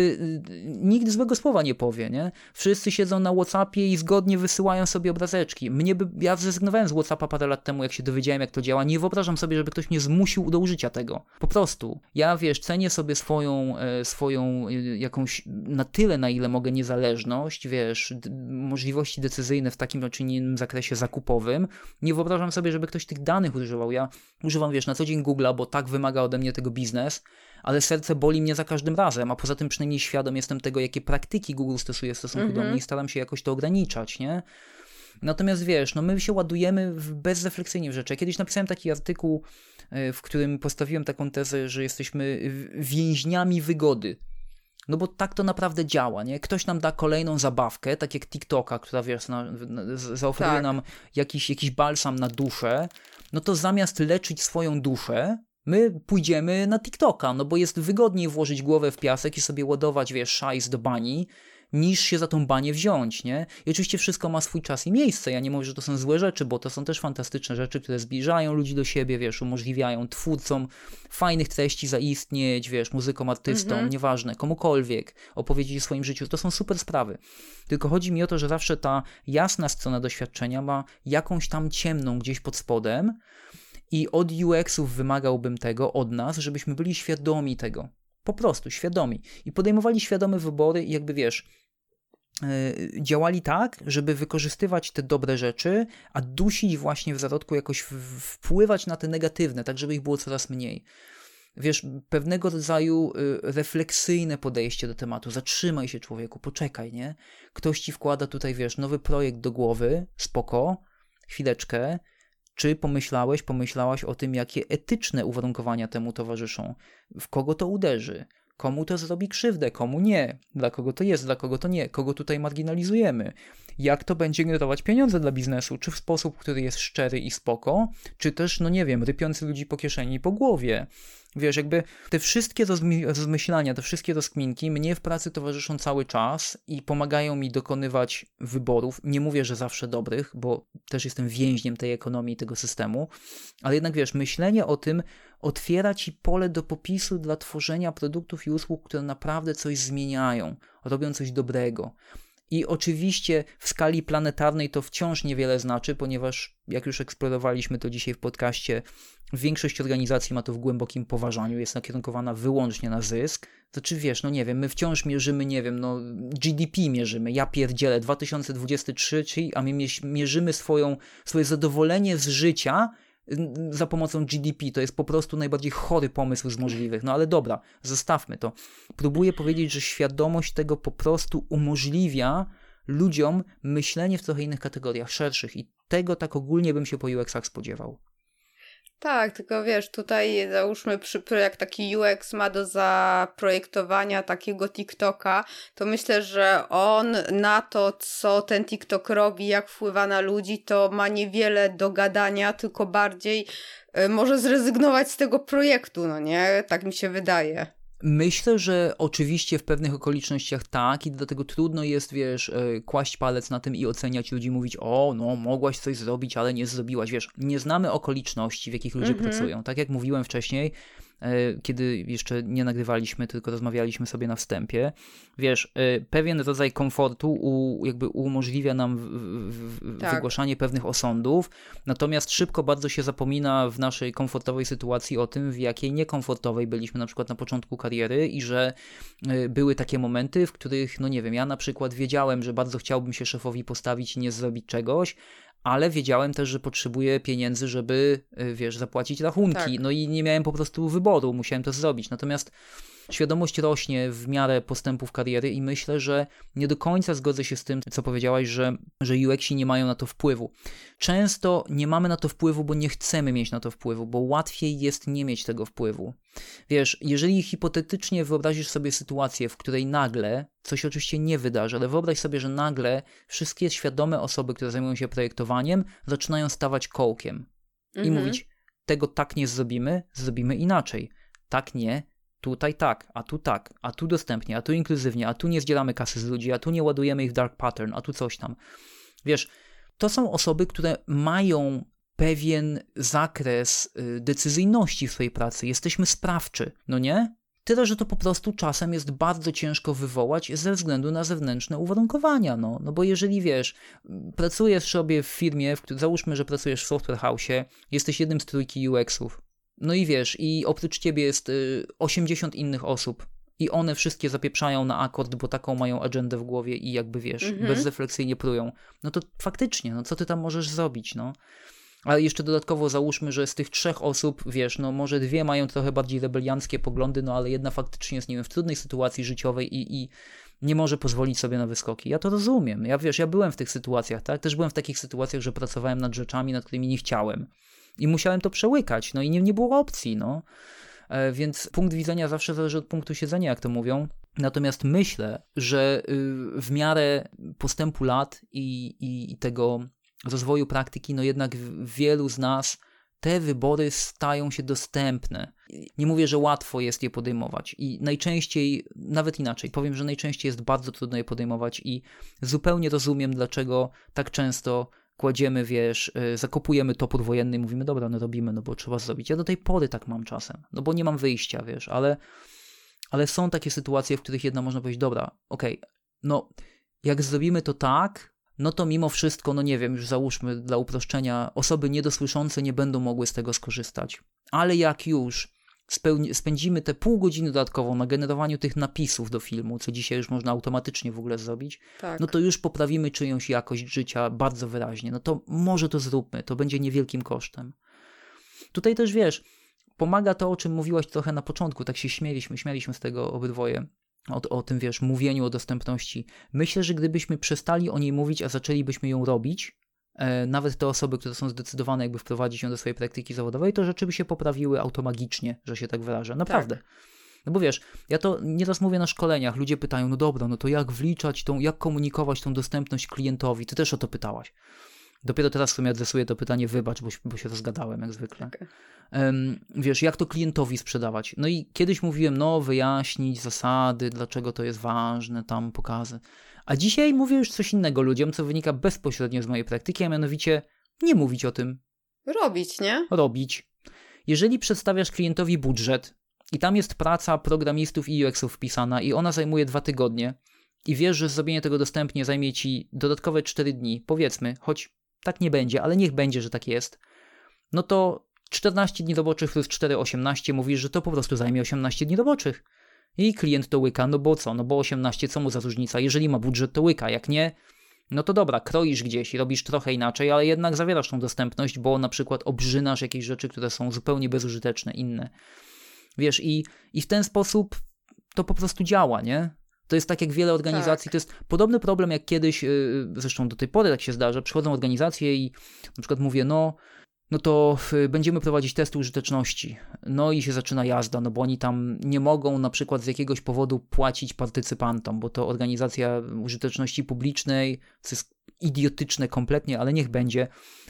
y, nikt złego słowa nie powie, nie? Wszyscy siedzą na Whatsappie i zgodnie wysyłają sobie obrazeczki. Mnie by, ja zrezygnowałem z Whatsappa parę lat temu, jak się dowiedziałem, jak to działa. Nie wyobrażam sobie, żeby ktoś mnie zmusił do użycia tego. Po prostu. Ja, wiesz, cenię sobie swoją, e, swoją e, jakąś, na tyle, na ile mogę, niezależność, wiesz, możliwości decyzyjne w takim czy innym zakresie zakupowym. Nie wyobrażam sobie, żeby ktoś tych danych używał. Ja używam, wiesz, na co dzień Google'a, bo tak wymaga ode mnie tego biznes ale serce boli mnie za każdym razem, a poza tym przynajmniej świadom jestem tego, jakie praktyki Google stosuje w stosunku mm -hmm. do mhm. mnie i staram się jakoś to ograniczać, nie? Natomiast wiesz, no my się ładujemy bezrefleksyjnie w rzeczy. Ja kiedyś napisałem taki artykuł, e, w którym postawiłem taką tezę, że jesteśmy więźniami wygody. No bo tak to naprawdę działa, nie? Ktoś nam da kolejną zabawkę, tak jak TikToka, która wiesz, na, na, zaoferuje tak. nam jakiś, jakiś balsam na duszę, no to zamiast leczyć swoją duszę, My pójdziemy na TikToka, no bo jest wygodniej włożyć głowę w piasek i sobie ładować, wiesz, szajs do bani, niż się za tą banię wziąć, nie? I oczywiście wszystko ma swój czas i miejsce. Ja nie mówię, że to są złe rzeczy, bo to są też fantastyczne rzeczy, które zbliżają ludzi do siebie, wiesz, umożliwiają twórcom fajnych treści zaistnieć, wiesz, muzykom, artystom, mhm. nieważne, komukolwiek, opowiedzieć o swoim życiu. To są super sprawy. Tylko chodzi mi o to, że zawsze ta jasna strona doświadczenia ma jakąś tam ciemną gdzieś pod spodem, i od UX-ów wymagałbym tego od nas, żebyśmy byli świadomi tego. Po prostu świadomi. I podejmowali świadome wybory i jakby wiesz, yy, działali tak, żeby wykorzystywać te dobre rzeczy, a dusić właśnie w zarodku jakoś wpływać na te negatywne, tak żeby ich było coraz mniej. Wiesz, pewnego rodzaju y, refleksyjne podejście do tematu. Zatrzymaj się, człowieku, poczekaj, nie? Ktoś ci wkłada tutaj, wiesz, nowy projekt do głowy, spoko, chwileczkę, czy pomyślałeś, pomyślałaś o tym, jakie etyczne uwarunkowania temu towarzyszą? W kogo to uderzy? Komu to zrobi krzywdę, komu nie? Dla kogo to jest, dla kogo to nie? Kogo tutaj marginalizujemy? Jak to będzie generować pieniądze dla biznesu? Czy w sposób, który jest szczery i spoko? Czy też, no nie wiem, rypiący ludzi po kieszeni i po głowie? Wiesz, jakby te wszystkie rozmyślania, te wszystkie rozkminki mnie w pracy towarzyszą cały czas i pomagają mi dokonywać wyborów. Nie mówię, że zawsze dobrych, bo też jestem więźniem tej ekonomii, tego systemu, ale jednak wiesz, myślenie o tym otwiera ci pole do popisu dla tworzenia produktów i usług, które naprawdę coś zmieniają, robią coś dobrego. I oczywiście w skali planetarnej to wciąż niewiele znaczy, ponieważ jak już eksplorowaliśmy to dzisiaj w podcaście, większość organizacji ma to w głębokim poważaniu, jest nakierunkowana wyłącznie na zysk. To czy wiesz, no nie wiem, my wciąż mierzymy, nie wiem, no GDP mierzymy, ja pierdzielę 2023, a my mierzymy swoją, swoje zadowolenie z życia za pomocą GDP. To jest po prostu najbardziej chory pomysł z możliwych. No ale dobra, zostawmy to. Próbuję powiedzieć, że świadomość tego po prostu umożliwia ludziom myślenie w trochę innych kategoriach, szerszych i tego tak ogólnie bym się po UX-ach spodziewał. Tak, tylko wiesz, tutaj załóżmy, przy, jak taki UX ma do zaprojektowania takiego TikToka, to myślę, że on na to, co ten TikTok robi, jak wpływa na ludzi, to ma niewiele do gadania, tylko bardziej y, może zrezygnować z tego projektu, no nie? Tak mi się wydaje. Myślę, że oczywiście w pewnych okolicznościach tak i dlatego trudno jest, wiesz, e, kłaść palec na tym i oceniać ludzi, mówić, o, no, mogłaś coś zrobić, ale nie zrobiłaś, wiesz, nie znamy okoliczności, w jakich ludzie mm -hmm. pracują. Tak jak mówiłem wcześniej, kiedy jeszcze nie nagrywaliśmy, tylko rozmawialiśmy sobie na wstępie. Wiesz, e, pewien rodzaj komfortu u, jakby umożliwia nam w, w, tak. wygłaszanie pewnych osądów, natomiast szybko bardzo się zapomina w naszej komfortowej sytuacji o tym, w jakiej niekomfortowej byliśmy na przykład na początku kariery i że e, były takie momenty, w których, no nie wiem, ja na przykład wiedziałem, że bardzo chciałbym się szefowi postawić i nie zrobić czegoś, ale wiedziałem też, że potrzebuję pieniędzy, żeby, y, wiesz, zapłacić rachunki. Tak. No i nie miałem po prostu wyboru, musiałem to zrobić. Natomiast świadomość rośnie w miarę postępów kariery i myślę, że nie do końca zgodzę się z tym, co powiedziałaś, że, że UX-i nie mają na to wpływu. Często nie mamy na to wpływu, bo nie chcemy mieć na to wpływu, bo łatwiej jest nie mieć tego wpływu. Wiesz, jeżeli hipotetycznie wyobrazisz sobie sytuację, w której nagle, coś się oczywiście nie wydarzy, ale wyobraź sobie, że nagle wszystkie świadome osoby, które zajmują się projektowaniem, zaczynają stawać kołkiem mhm. i mówić, tego tak nie zrobimy, zrobimy inaczej. Tak nie, tutaj tak, a tu tak, a tu dostępnie, a tu inkluzywnie, a tu nie zdzielamy kasy z ludzi, a tu nie ładujemy ich w dark pattern, a tu coś tam. Wiesz, to są osoby, które mają pewien zakres y, decyzyjności w swojej pracy. Jesteśmy sprawczy, no nie? Tyle, że to po prostu czasem jest bardzo ciężko wywołać ze względu na zewnętrzne uwarunkowania. No, no bo jeżeli wiesz, pracujesz sobie w firmie, w której załóżmy, że pracujesz w software house, jesteś jednym z trójki UX-ów, no i wiesz, i oprócz ciebie jest 80 y, innych osób. I one wszystkie zapieprzają na akord, bo taką mają agendę w głowie i jakby wiesz, mhm. bezrefleksyjnie prują. No to faktycznie, no co ty tam możesz zrobić, no? Ale jeszcze dodatkowo załóżmy, że z tych trzech osób, wiesz, no może dwie mają trochę bardziej rebelianckie poglądy, no ale jedna faktycznie jest, nie wiem, w trudnej sytuacji życiowej i, i nie może pozwolić sobie na wyskoki. Ja to rozumiem. Ja wiesz, ja byłem w tych sytuacjach, tak? Też byłem w takich sytuacjach, że pracowałem nad rzeczami, nad którymi nie chciałem. I musiałem to przełykać, no i nie, nie było opcji, no. E, więc punkt widzenia zawsze zależy od punktu siedzenia, jak to mówią. Natomiast myślę, że y, w miarę postępu lat i, i, i tego rozwoju praktyki, no jednak wielu z nas te wybory stają się dostępne. Nie mówię, że łatwo jest je podejmować i najczęściej, nawet inaczej, powiem, że najczęściej jest bardzo trudno je podejmować i zupełnie rozumiem, dlaczego tak często kładziemy, wiesz, y, zakopujemy topór wojenny i mówimy, dobra, no robimy, no bo trzeba zrobić. Ja do tej pory tak mam czasem, no bo nie mam wyjścia, wiesz, ale, ale są takie sytuacje, w których jedna można powiedzieć, dobra, okej, okay, no jak zrobimy to tak, no to mimo wszystko, no nie wiem, już załóżmy dla uproszczenia, osoby niedosłyszące nie będą mogły z tego skorzystać. Ale jak już spędzimy te pół godziny dodatkową na generowaniu tych napisów do filmu, co dzisiaj już można automatycznie w ogóle zrobić, tak. no to już poprawimy czyjąś jakość życia bardzo wyraźnie. No to może to zróbmy, to będzie niewielkim kosztem. Tutaj też wiesz, pomaga to, o czym mówiłaś trochę na początku, tak się śmieliśmy, śmialiśmy z tego obydwoje. O, o tym, wiesz, mówieniu o dostępności. Myślę, że gdybyśmy przestali o niej mówić, a zaczęlibyśmy ją robić, nawet te osoby, które są zdecydowane, jakby wprowadzić ją do swojej praktyki zawodowej, to rzeczy by się poprawiły automagicznie, że się tak wyrażę. Naprawdę. Tak. No bo wiesz, ja to nieraz mówię na szkoleniach, ludzie pytają, no dobra, no to jak wliczać tą, jak komunikować tą dostępność klientowi? Ty też o to pytałaś. Dopiero teraz sobie adresuję to pytanie, wybacz, bo, bo się rozgadałem jak zwykle. Okay. Um, wiesz, jak to klientowi sprzedawać? No i kiedyś mówiłem, no wyjaśnić zasady, dlaczego to jest ważne, tam pokazy. A dzisiaj mówię już coś innego ludziom, co wynika bezpośrednio z mojej praktyki, a mianowicie nie mówić o tym. Robić, nie? Robić. Jeżeli przedstawiasz klientowi budżet i tam jest praca programistów i UX-ów wpisana i ona zajmuje dwa tygodnie i wiesz, że zrobienie tego dostępnie zajmie ci dodatkowe 4 dni, powiedzmy, choć tak nie będzie, ale niech będzie, że tak jest, no to 14 dni roboczych plus 4, 18 mówisz, że to po prostu zajmie 18 dni roboczych. I klient to łyka, no bo co, no bo 18, co mu za różnica? Jeżeli ma budżet, to łyka, jak nie, no to dobra, kroisz gdzieś i robisz trochę inaczej, ale jednak zawierasz tą dostępność, bo na przykład obrzynasz jakieś rzeczy, które są zupełnie bezużyteczne, inne. Wiesz, i, i w ten sposób to po prostu działa, nie? To jest tak jak wiele organizacji, tak. to jest podobny problem jak kiedyś, yy, zresztą do tej pory tak się zdarza, przychodzą organizacje i na przykład mówię, no no to będziemy prowadzić testy użyteczności. No i się zaczyna jazda, no bo oni tam nie mogą na przykład z jakiegoś powodu płacić partycypantom, bo to organizacja użyteczności publicznej, co jest idiotyczne kompletnie, ale niech będzie,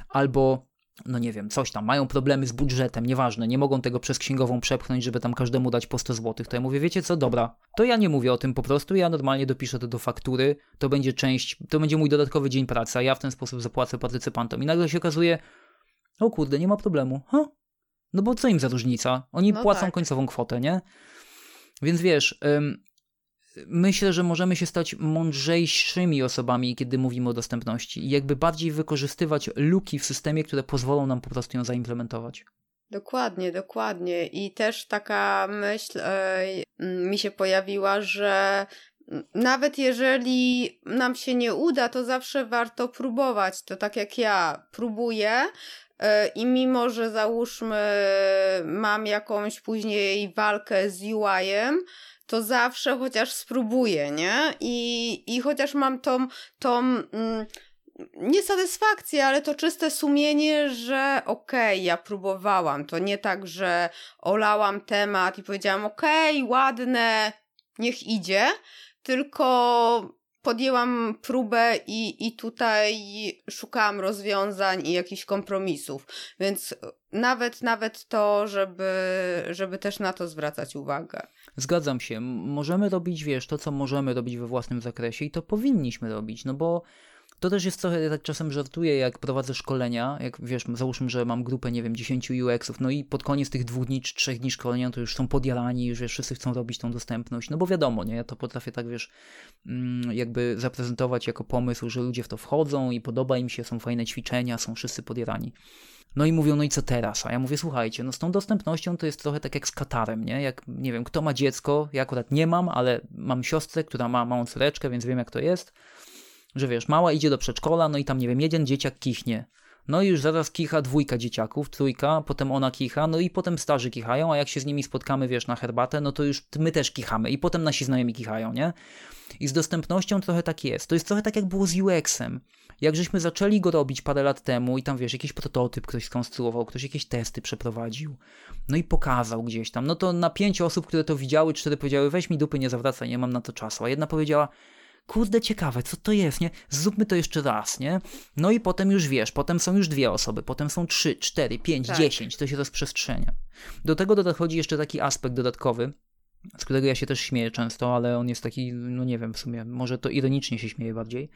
albo no nie wiem, coś tam, mają problemy z budżetem, nieważne, nie mogą tego przez księgową przepchnąć, żeby tam każdemu dać po 100 zł, to ja mówię, wiecie co, dobra, to ja nie mówię o tym po prostu, ja normalnie dopiszę to do faktury, to będzie część, to będzie mój dodatkowy dzień pracy, a ja w ten sposób zapłacę partycypantom. I nagle się okazuje, o kurde, nie ma problemu, ha? No bo co im za różnica? Oni no płacą tak. końcową kwotę, nie? Więc wiesz, ym, myślę, że możemy się stać mądrzejszymi osobami, kiedy mówimy o dostępności i jakby bardziej wykorzystywać luki w systemie, które pozwolą nam po prostu ją zaimplementować. Dokładnie, dokładnie. I też taka myśl yy, mi się pojawiła, że nawet jeżeli nam się nie uda, to zawsze warto próbować. To tak jak ja próbuję, i mimo, że załóżmy, mam jakąś później walkę z UI-em, to zawsze chociaż spróbuję, nie? I, i chociaż mam tą, tą mm, nie satysfakcję, ale to czyste sumienie, że okej, okay, ja próbowałam. To nie tak, że olałam temat i powiedziałam okej, okay, ładne, niech idzie, tylko podjęłam próbę i, i tutaj szukałam rozwiązań i jakichś kompromisów. Więc nawet, nawet to, żeby, żeby też na to zwracać uwagę. Zgadzam się. Możemy robić, wiesz, to co możemy robić we własnym zakresie i to powinniśmy robić, no bo to też jest trochę, tak czasem żartuję, jak prowadzę szkolenia, jak wiesz, załóżmy, że mam grupę, nie wiem, 10 UX-ów, no i pod koniec tych dwóch dni czy trzech dni szkolenia to już są podjarani, już wiesz, wszyscy chcą robić tą dostępność, no bo wiadomo, nie, ja to potrafię tak, wiesz, mm, jakby zaprezentować jako pomysł, że ludzie w to wchodzą i podoba im się, są fajne ćwiczenia, są wszyscy podjarani. No i mówią, no i co teraz? A ja mówię, słuchajcie, no z tą dostępnością to jest trochę tak jak z katarem, nie? Jak, nie wiem, kto ma dziecko, ja akurat nie mam, ale mam siostrę, która ma małą córeczkę, więc wiem jak to jest że wiesz, mała idzie do przedszkola, no i tam, nie wiem, jeden dzieciak kichnie. No i już zaraz kicha dwójka dzieciaków, trójka, potem ona kicha, no i potem starzy kichają, a jak się z nimi spotkamy, wiesz, na herbatę, no to już my też kichamy i potem nasi znajomi kichają, nie? I z dostępnością trochę tak jest. To jest trochę tak jak było z UX-em. Jak żeśmy zaczęli go robić parę lat temu i tam, wiesz, jakiś prototyp ktoś skonstruował, ktoś jakieś testy przeprowadził, no i pokazał gdzieś tam, no to na pięć osób, które to widziały, cztery powiedziały, weź mi dupy, nie zawracaj, nie mam na to czasu, a jedna powiedziała, kurde ciekawe, co to jest, nie? Zróbmy to jeszcze raz, nie? No i potem już wiesz, potem są już dwie osoby, potem są trzy, cztery, pięć, tak. dziesięć, to się rozprzestrzenia. Do tego dochodzi jeszcze taki aspekt dodatkowy, z którego ja się też śmieję często, ale on jest taki, no nie wiem w sumie, może to ironicznie się śmieje bardziej,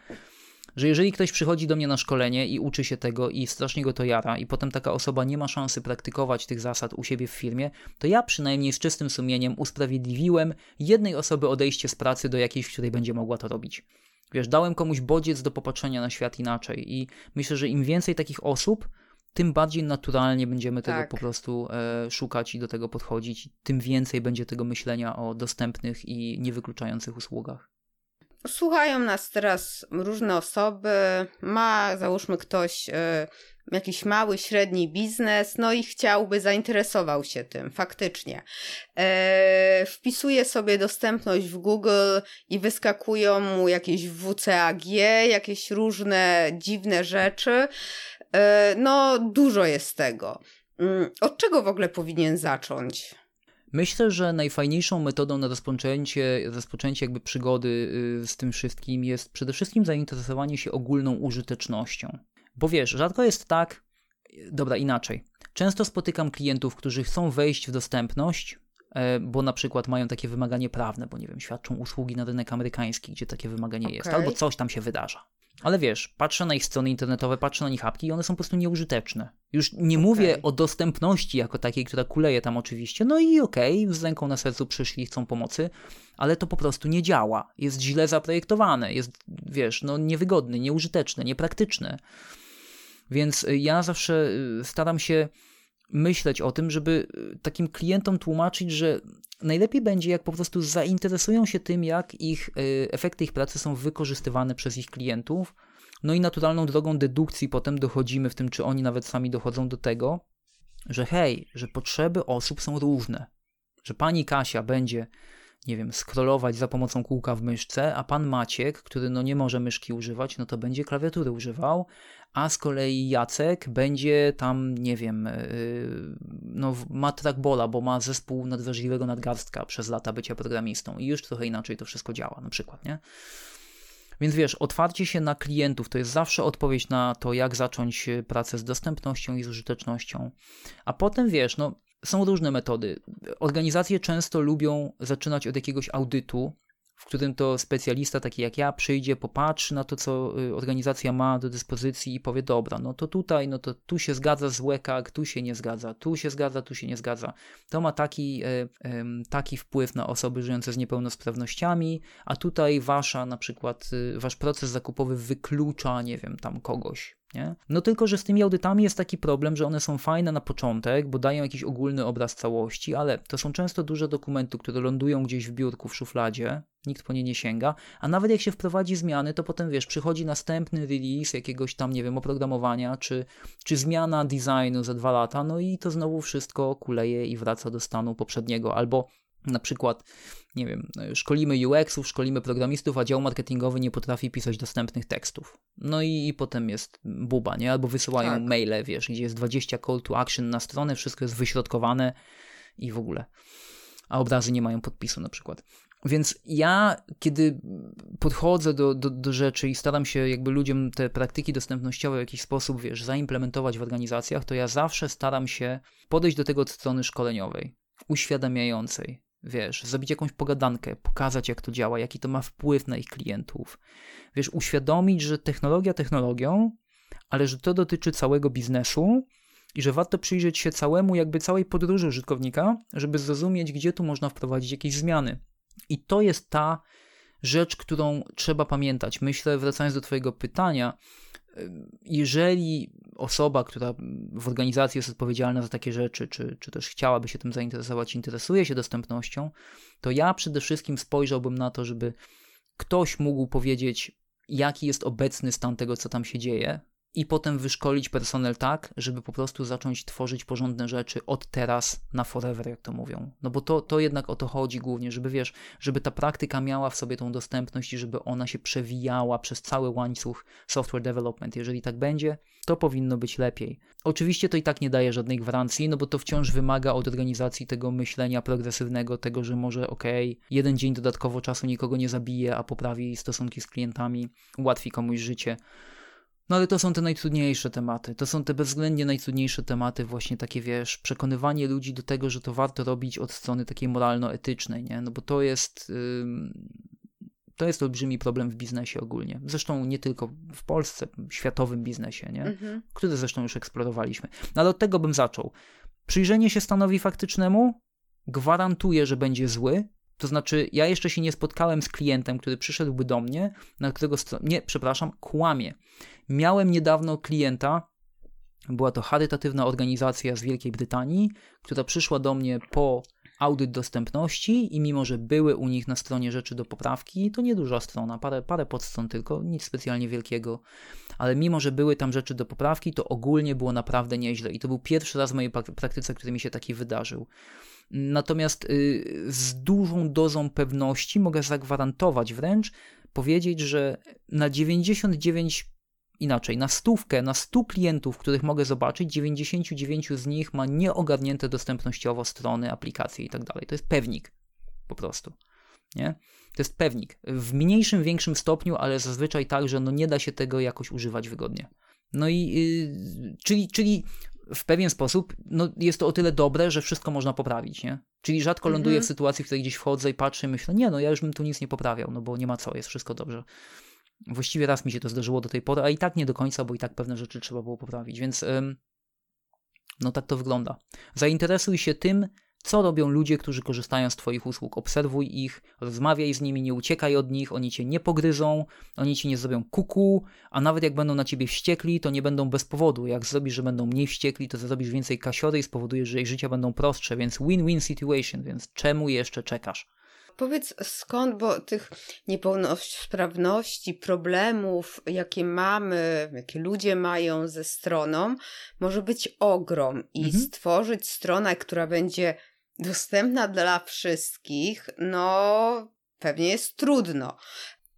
że jeżeli ktoś przychodzi do mnie na szkolenie i uczy się tego i strasznie go to jara i potem taka osoba nie ma szansy praktykować tych zasad u siebie w firmie, to ja przynajmniej z czystym sumieniem usprawiedliwiłem jednej osoby odejście z pracy do jakiejś, w której będzie mogła to robić. Wiesz, dałem komuś bodziec do popatrzenia na świat inaczej i myślę, że im więcej takich osób, tym bardziej naturalnie będziemy tak. tego po prostu e, szukać i do tego podchodzić, tym więcej będzie tego myślenia o dostępnych i niewykluczających usługach. Słuchają nas teraz różne osoby, ma załóżmy ktoś y, jakiś mały, średni biznes, no i chciałby, zainteresował się tym faktycznie. E, wpisuje sobie dostępność w Google i wyskakują mu jakieś WCAG, jakieś różne dziwne rzeczy. E, no, dużo jest tego. Mm, od czego w ogóle powinien zacząć? Myślę, że najfajniejszą metodą na rozpoczęcie, rozpoczęcie jakby przygody y, z tym wszystkim jest przede wszystkim zainteresowanie się ogólną użytecznością. Bo wiesz, rzadko jest tak, dobra, inaczej. Często spotykam klientów, którzy chcą wejść w dostępność, e, bo na przykład mają takie wymaganie prawne, bo nie wiem, świadczą usługi na rynek amerykański, gdzie takie wymaganie okay. jest, albo coś tam się wydarza. Ale wiesz, patrzę na ich strony internetowe, patrzę na nich apki i one są po prostu nieużyteczne. Już nie okay. mówię o dostępności jako takiej, która kuleje tam oczywiście, no i okej, okay, z ręką na sercu przyszli, chcą pomocy, ale to po prostu nie działa. Jest źle zaprojektowane, jest, wiesz, no niewygodne, nieużyteczne, niepraktyczne. Więc ja zawsze y, staram się myśleć o tym, żeby y, takim klientom tłumaczyć, że najlepiej będzie, jak po prostu zainteresują się tym, jak ich y, efekty ich pracy są wykorzystywane przez ich klientów. No i naturalną drogą dedukcji potem dochodzimy w tym, czy oni nawet sami dochodzą do tego, że hej, że potrzeby osób są różne. Że pani Kasia będzie, nie wiem, scrollować za pomocą kółka w myszce, a pan Maciek, który no nie może myszki używać, no to będzie klawiatury używał, a z kolei Jacek będzie tam, nie wiem, yy, no ma trackbola, bo ma zespół nadwrażliwego nadgarstka przez lata bycia programistą i już trochę inaczej to wszystko działa na przykład, nie? Więc wiesz, otwarcie się na klientów to jest zawsze odpowiedź na to, jak zacząć pracę z dostępnością i z użytecznością. A potem wiesz, no są różne metody. Organizacje często lubią zaczynać od jakiegoś audytu, w którym to specjalista taki jak ja przyjdzie, popatrzy na to, co y, organizacja ma do dyspozycji i powie, dobra, no to tutaj, no to tu się zgadza z łekak, tu się nie zgadza, tu się zgadza, tu się nie zgadza. To ma taki, e, taki wpływ na osoby żyjące z niepełnosprawnościami, a tutaj wasza na przykład, y, wasz proces zakupowy wyklucza, nie wiem, tam kogoś, nie? No tylko, że z tymi audytami jest taki problem, że one są fajne na początek, bo dają jakiś ogólny obraz całości, ale to są często duże dokumenty, które lądują gdzieś w biurku, w szufladzie, nikt po nie nie sięga, a nawet jak się wprowadzi zmiany, to potem wiesz, przychodzi następny release jakiegoś tam, nie wiem, oprogramowania, czy, czy zmiana designu za dwa lata, no i to znowu wszystko kuleje i wraca do stanu poprzedniego, albo na przykład, nie wiem, szkolimy UX-ów, szkolimy programistów, a dział marketingowy nie potrafi pisać dostępnych tekstów. No i, i potem jest buba, nie? Albo wysyłają tak. maile, wiesz, gdzie jest 20 call to action na stronę, wszystko jest wyśrodkowane i w ogóle. A obrazy nie mają podpisu na przykład. Więc ja, kiedy podchodzę do, do, do, rzeczy i staram się jakby ludziom te praktyki dostępnościowe w jakiś sposób, wiesz, zaimplementować w organizacjach, to ja zawsze staram się podejść do tego od strony szkoleniowej, uświadamiającej, wiesz, zrobić jakąś pogadankę, pokazać jak to działa, jaki to ma wpływ na ich klientów. Wiesz, uświadomić, że technologia technologią, ale że to dotyczy całego biznesu i że warto przyjrzeć się całemu, jakby całej podróży użytkownika, żeby zrozumieć, gdzie tu można wprowadzić jakieś zmiany. I to jest ta rzecz, którą trzeba pamiętać. Myślę, wracając do Twojego pytania, jeżeli osoba, która w organizacji jest odpowiedzialna za takie rzeczy, czy, czy też chciałaby się tym zainteresować, interesuje się dostępnością, to ja przede wszystkim spojrzałbym na to, żeby ktoś mógł powiedzieć, jaki jest obecny stan tego, co tam się dzieje, i potem wyszkolić personel tak, żeby po prostu zacząć tworzyć porządne rzeczy od teraz na forever, jak to mówią. No bo to, to jednak o to chodzi głównie, żeby wiesz, żeby ta praktyka miała w sobie tą dostępność i żeby ona się przewijała przez cały łańcuch software development. Jeżeli tak będzie, to powinno być lepiej. Oczywiście to i tak nie daje żadnej gwarancji, no bo to wciąż wymaga od organizacji tego myślenia progresywnego, tego, że może ok, jeden dzień dodatkowo czasu nikogo nie zabije, a poprawi stosunki z klientami, ułatwi komuś życie. No ale to są te najtrudniejsze tematy. To są te bezwzględnie najtrudniejsze tematy, właśnie takie, wiesz, przekonywanie ludzi do tego, że to warto robić od strony takiej moralno-etycznej, nie? No bo to jest. to jest olbrzymi problem w biznesie ogólnie. Zresztą nie tylko w Polsce, w światowym biznesie, nie? Mhm. Który zresztą już eksplorowaliśmy. No ale od tego bym zaczął. Przyjrzenie się stanowi faktycznemu gwarantuje, że będzie zły, to znaczy, ja jeszcze się nie spotkałem z klientem, który przyszedłby do mnie, na którego. Nie, przepraszam, kłamie. Miałem niedawno klienta, była to charytatywna organizacja z Wielkiej Brytanii, która przyszła do mnie po audyt dostępności i mimo, że były u nich na stronie rzeczy do poprawki, to nieduża strona, parę, parę podstron tylko, nic specjalnie wielkiego, ale mimo, że były tam rzeczy do poprawki, to ogólnie było naprawdę nieźle i to był pierwszy raz w mojej praktyce, który mi się taki wydarzył. Natomiast y, z dużą dozą pewności mogę zagwarantować wręcz, powiedzieć, że na 99 inaczej, na stówkę, na 100 klientów, których mogę zobaczyć, 99 z nich ma nieogarnięte dostępnościowo strony, aplikacje i tak dalej. To jest pewnik po prostu. Nie? To jest pewnik. W mniejszym, większym stopniu, ale zazwyczaj tak, że no nie da się tego jakoś używać wygodnie. No i yy, czyli, czyli w pewien sposób no, jest to o tyle dobre, że wszystko można poprawić, nie? Czyli rzadko ląduję w mhm. sytuacji, w której gdzieś wchodzę i patrzę i myślę, nie no, ja już bym tu nic nie poprawiał, no bo nie ma co, jest wszystko dobrze. Właściwie raz mi się to zdarzyło do tej pory, a i tak nie do końca, bo i tak pewne rzeczy trzeba było poprawić, więc ym, no tak to wygląda. Zainteresuj się tym, co robią ludzie, którzy korzystają z Twoich usług. Obserwuj ich, rozmawiaj z nimi, nie uciekaj od nich, oni Cię nie pogryzą, oni Ci nie zrobią kuku, a nawet jak będą na Ciebie wściekli, to nie będą bez powodu. Jak zrobisz, że będą mniej wściekli, to zrobisz więcej kasiory i spowodujesz, że ich życia będą prostsze, więc win-win situation, więc czemu jeszcze czekasz? Powiedz skąd, bo tych niepełnosprawności, problemów, jakie mamy, jakie ludzie mają ze stroną, może być ogrom i mhm. stworzyć stronę, która będzie Dostępna dla wszystkich, no pewnie jest trudno.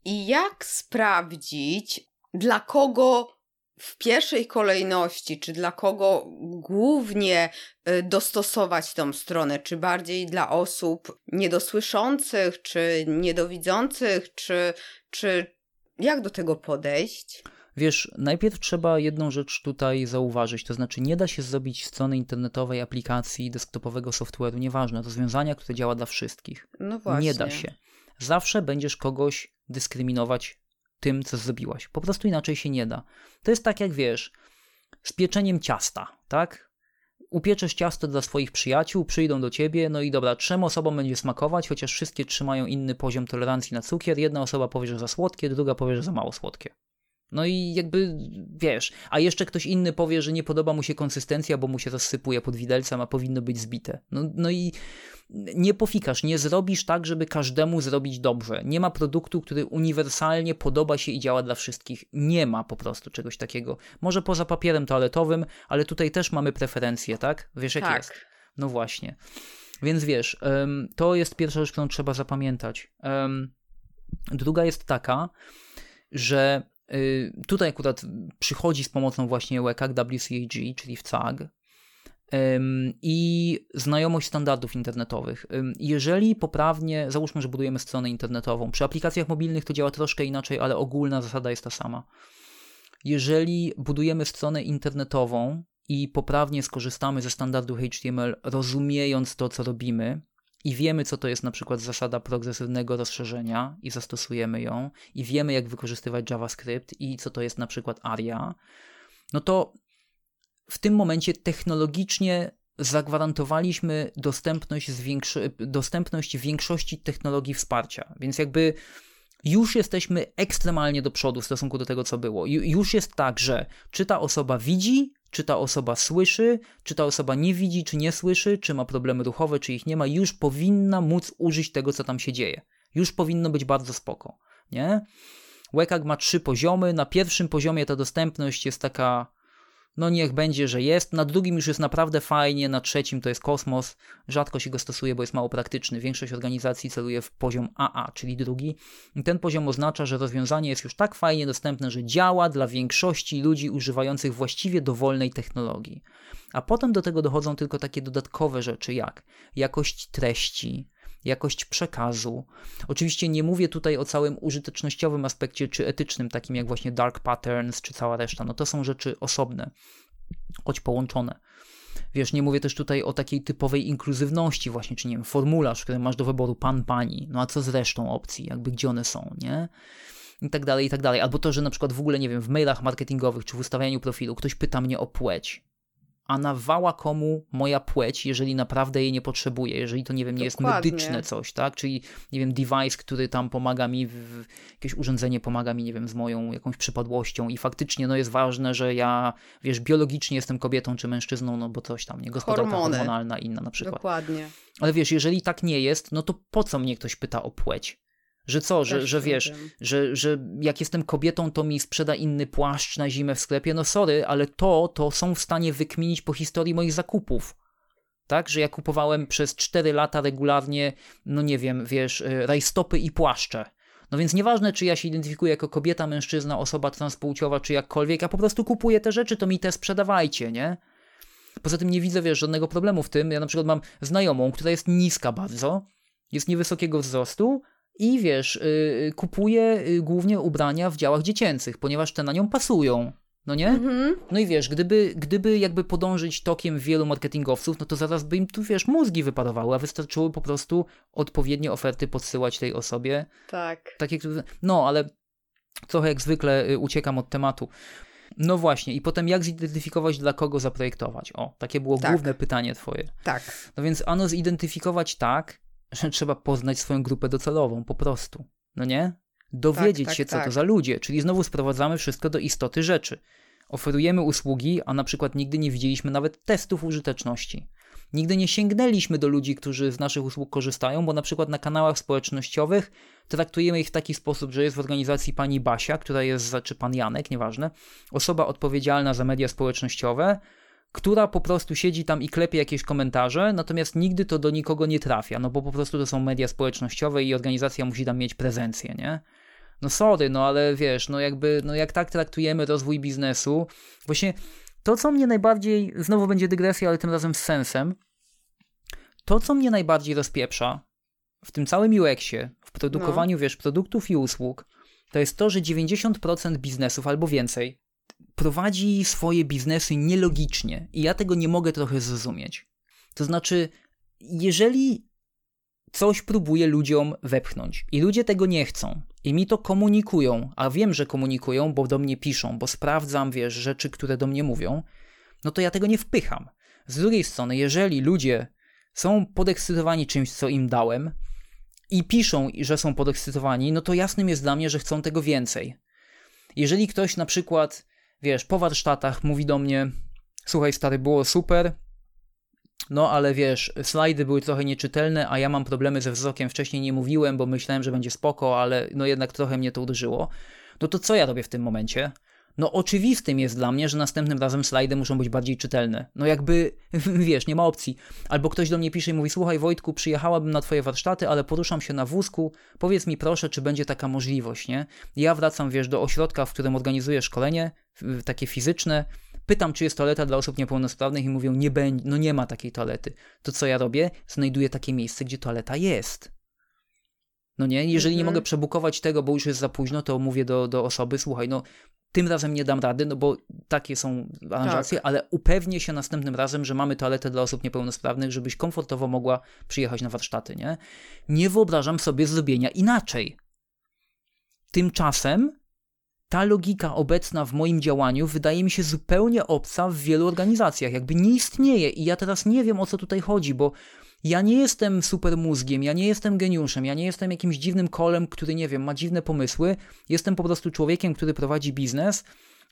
I jak sprawdzić, dla kogo w pierwszej kolejności, czy dla kogo głównie y, dostosować tą stronę? Czy bardziej dla osób niedosłyszących, czy niedowidzących, czy, czy jak do tego podejść? Wiesz, najpierw trzeba jedną rzecz tutaj zauważyć, to znaczy nie da się zrobić strony internetowej, aplikacji, desktopowego software'u, nieważne, rozwiązania, które działa dla wszystkich. No właśnie. Nie da się. Zawsze będziesz kogoś dyskryminować tym, co zrobiłaś. Po prostu inaczej się nie da. To jest tak jak wiesz, z pieczeniem ciasta, tak? Upieczesz ciasto dla swoich przyjaciół, przyjdą do ciebie, no i dobra, trzem osobom będzie smakować, chociaż wszystkie trzymają inny poziom tolerancji na cukier. Jedna osoba powie, że za słodkie, druga powie, że za mało słodkie. No i jakby wiesz, a jeszcze ktoś inny powie, że nie podoba mu się konsystencja, bo mu się rozsypuje pod widelcem, a powinno być zbite. No, no i nie pofikasz, nie zrobisz tak, żeby każdemu zrobić dobrze. Nie ma produktu, który uniwersalnie podoba się i działa dla wszystkich. Nie ma po prostu czegoś takiego. Może poza papierem toaletowym, ale tutaj też mamy preferencje, tak? Wiesz jak tak. jest. No właśnie. Więc wiesz, to jest pierwsza rzecz, którą trzeba zapamiętać. Druga jest taka, że y, tutaj akurat przychodzi z pomocą właśnie WCAG, WCAG, czyli w CAG, i znajomość standardów internetowych. Jeżeli poprawnie, załóżmy, że budujemy stronę internetową, przy aplikacjach mobilnych to działa troszkę inaczej, ale ogólna zasada jest ta sama. Jeżeli budujemy stronę internetową i poprawnie skorzystamy ze standardu HTML, rozumiejąc to, co robimy, i wiemy, co to jest na przykład zasada progresywnego rozszerzenia i zastosujemy ją, i wiemy, jak wykorzystywać JavaScript i co to jest na przykład ARIA, no to w tym momencie technologicznie zagwarantowaliśmy dostępność, dostępność większości technologii wsparcia. Więc jakby już jesteśmy ekstremalnie do przodu w stosunku do tego, co było. Już jest tak, że czy ta osoba widzi, czy ta osoba słyszy, czy ta osoba nie widzi, czy nie słyszy, czy ma problemy ruchowe, czy ich nie ma, już powinna móc użyć tego, co tam się dzieje. Już powinno być bardzo spoko, nie? WCAG ma trzy poziomy. Na pierwszym poziomie ta dostępność jest taka no niech będzie, że jest. Na drugim już jest naprawdę fajnie, na trzecim to jest kosmos. Rzadko się go stosuje, bo jest mało praktyczny. Większość organizacji celuje w poziom AA, czyli drugi. I ten poziom oznacza, że rozwiązanie jest już tak fajnie dostępne, że działa dla większości ludzi używających właściwie dowolnej technologii. A potem do tego dochodzą tylko takie dodatkowe rzeczy jak jakość treści, jakość przekazu. Oczywiście nie mówię tutaj o całym użytecznościowym aspekcie czy etycznym, takim jak właśnie dark patterns czy cała reszta. No to są rzeczy osobne, choć połączone. Wiesz, nie mówię też tutaj o takiej typowej inkluzywności właśnie, czy nie wiem, formularz, który masz do wyboru pan, pani, no a co z resztą opcji, jakby gdzie one są, nie? I tak dalej, i tak dalej. Albo to, że na przykład w ogóle, nie wiem, w mailach marketingowych czy w ustawianiu profilu ktoś pyta mnie o płeć a nawała komu moja płeć, jeżeli naprawdę jej nie potrzebuję, jeżeli to, nie wiem, nie Dokładnie. jest medyczne coś, tak? Czyli, nie wiem, device, który tam pomaga mi, w, jakieś urządzenie pomaga mi, nie wiem, z moją jakąś przypadłością i faktycznie, no jest ważne, że ja, wiesz, biologicznie jestem kobietą czy mężczyzną, no bo coś tam, nie? Gospodarka Hormony. hormonalna inna na przykład. Dokładnie. Ale wiesz, jeżeli tak nie jest, no to po co mnie ktoś pyta o płeć? Że co, że, że wiesz, że, że jak jestem kobietą, to mi sprzeda inny płaszcz na zimę w sklepie. No sorry, ale to, to są w stanie wykminić po historii moich zakupów. Tak, że ja kupowałem przez 4 lata regularnie, no nie wiem, wiesz, y, rajstopy i płaszcze. No więc nieważne, czy ja się identyfikuję jako kobieta, mężczyzna, osoba transpłciowa, czy jakkolwiek, ja po prostu kupuję te rzeczy, to mi te sprzedawajcie, nie? Poza tym nie widzę, wiesz, żadnego problemu w tym. Ja na przykład mam znajomą, która jest niska bardzo, jest niewysokiego wzrostu, i wiesz, yy, kupuje yy, głównie ubrania w działach dziecięcych, ponieważ te na nią pasują. No nie? Mm-hmm. No i wiesz, gdyby, gdyby jakby podążyć tokiem wielu marketingowców, no to zaraz by im tu, wiesz, mózgi wyparowały, a wystarczyło po prostu odpowiednie oferty podsyłać tej osobie. Tak. Takie, no, ale trochę jak zwykle y, uciekam od tematu. No właśnie, i potem jak zidentyfikować, dla kogo zaprojektować? O, takie było tak. główne pytanie twoje. Tak. No więc ano zidentyfikować tak, że trzeba poznać swoją grupę docelową, po prostu. No nie? Dowiedzieć tak, tak, się, co tak. to za ludzie, czyli znowu sprowadzamy wszystko do istoty rzeczy. Oferujemy usługi, a na przykład nigdy nie widzieliśmy nawet testów użyteczności. Nigdy nie sięgnęliśmy do ludzi, którzy z naszych usług korzystają, bo na przykład na kanałach społecznościowych traktujemy ich w taki sposób, że jest w organizacji pani Basia, która jest, czy pan Janek, nieważne, osoba odpowiedzialna za media społecznościowe, która po prostu siedzi tam i klepie jakieś komentarze, natomiast nigdy to do nikogo nie trafia, no bo po prostu to są media społecznościowe i organizacja musi tam mieć prezencję, nie? No sorry, no ale wiesz, no jakby, no jak tak traktujemy rozwój biznesu, właśnie to, co mnie najbardziej, znowu będzie dygresja, ale tym razem z sensem, to, co mnie najbardziej rozpieprza w tym całym UX-ie, w produkowaniu, no. wiesz, produktów i usług, to jest to, że 90% biznesów albo więcej prowadzi swoje biznesy nielogicznie i ja tego nie mogę trochę zrozumieć. To znaczy, jeżeli coś próbuję ludziom wepchnąć i ludzie tego nie chcą i mi to komunikują, a wiem, że komunikują, bo do mnie piszą, bo sprawdzam, wiesz, rzeczy, które do mnie mówią, no to ja tego nie wpycham. Z drugiej strony, jeżeli ludzie są podekscytowani czymś, co im dałem i piszą, że są podekscytowani, no to jasnym jest dla mnie, że chcą tego więcej. Jeżeli ktoś na przykład, wiesz, po warsztatach mówi do mnie, słuchaj stary, było super, no ale wiesz, slajdy były trochę nieczytelne, a ja mam problemy ze wzrokiem. Wcześniej nie mówiłem, bo myślałem, że będzie spoko, ale no jednak trochę mnie to uderzyło. No to co ja robię w tym momencie? No oczywistym jest dla mnie, że następnym razem slajdy muszą być bardziej czytelne. No jakby, wiesz, nie ma opcji. Albo ktoś do mnie pisze i mówi, słuchaj Wojtku, przyjechałabym na twoje warsztaty, ale poruszam się na wózku, powiedz mi proszę, czy będzie taka możliwość, nie? Ja wracam, wiesz, do ośrodka, w którym organizuję szkolenie, takie fizyczne, Pytam, czy jest toaleta dla osób niepełnosprawnych i mówią, nie będzie, no nie ma takiej toalety. To co ja robię? Znajduję takie miejsce, gdzie toaleta jest. No nie, jeżeli nie mhm. mogę przebukować tego, bo już jest za późno, to mówię do, do osoby, słuchaj, no tym razem nie dam rady, no bo takie są aranżacje, tak. ale upewnię się następnym razem, że mamy toaletę dla osób niepełnosprawnych, żebyś komfortowo mogła przyjechać na warsztaty, nie? Nie wyobrażam sobie zrobienia inaczej. Tymczasem ta logika obecna w moim działaniu wydaje mi się zupełnie obca w wielu organizacjach, jakby nie istnieje i ja teraz nie wiem o co tutaj chodzi, bo ja nie jestem super mózgiem, ja nie jestem geniuszem, ja nie jestem jakimś dziwnym kolem, który nie wiem, ma dziwne pomysły. Jestem po prostu człowiekiem, który prowadzi biznes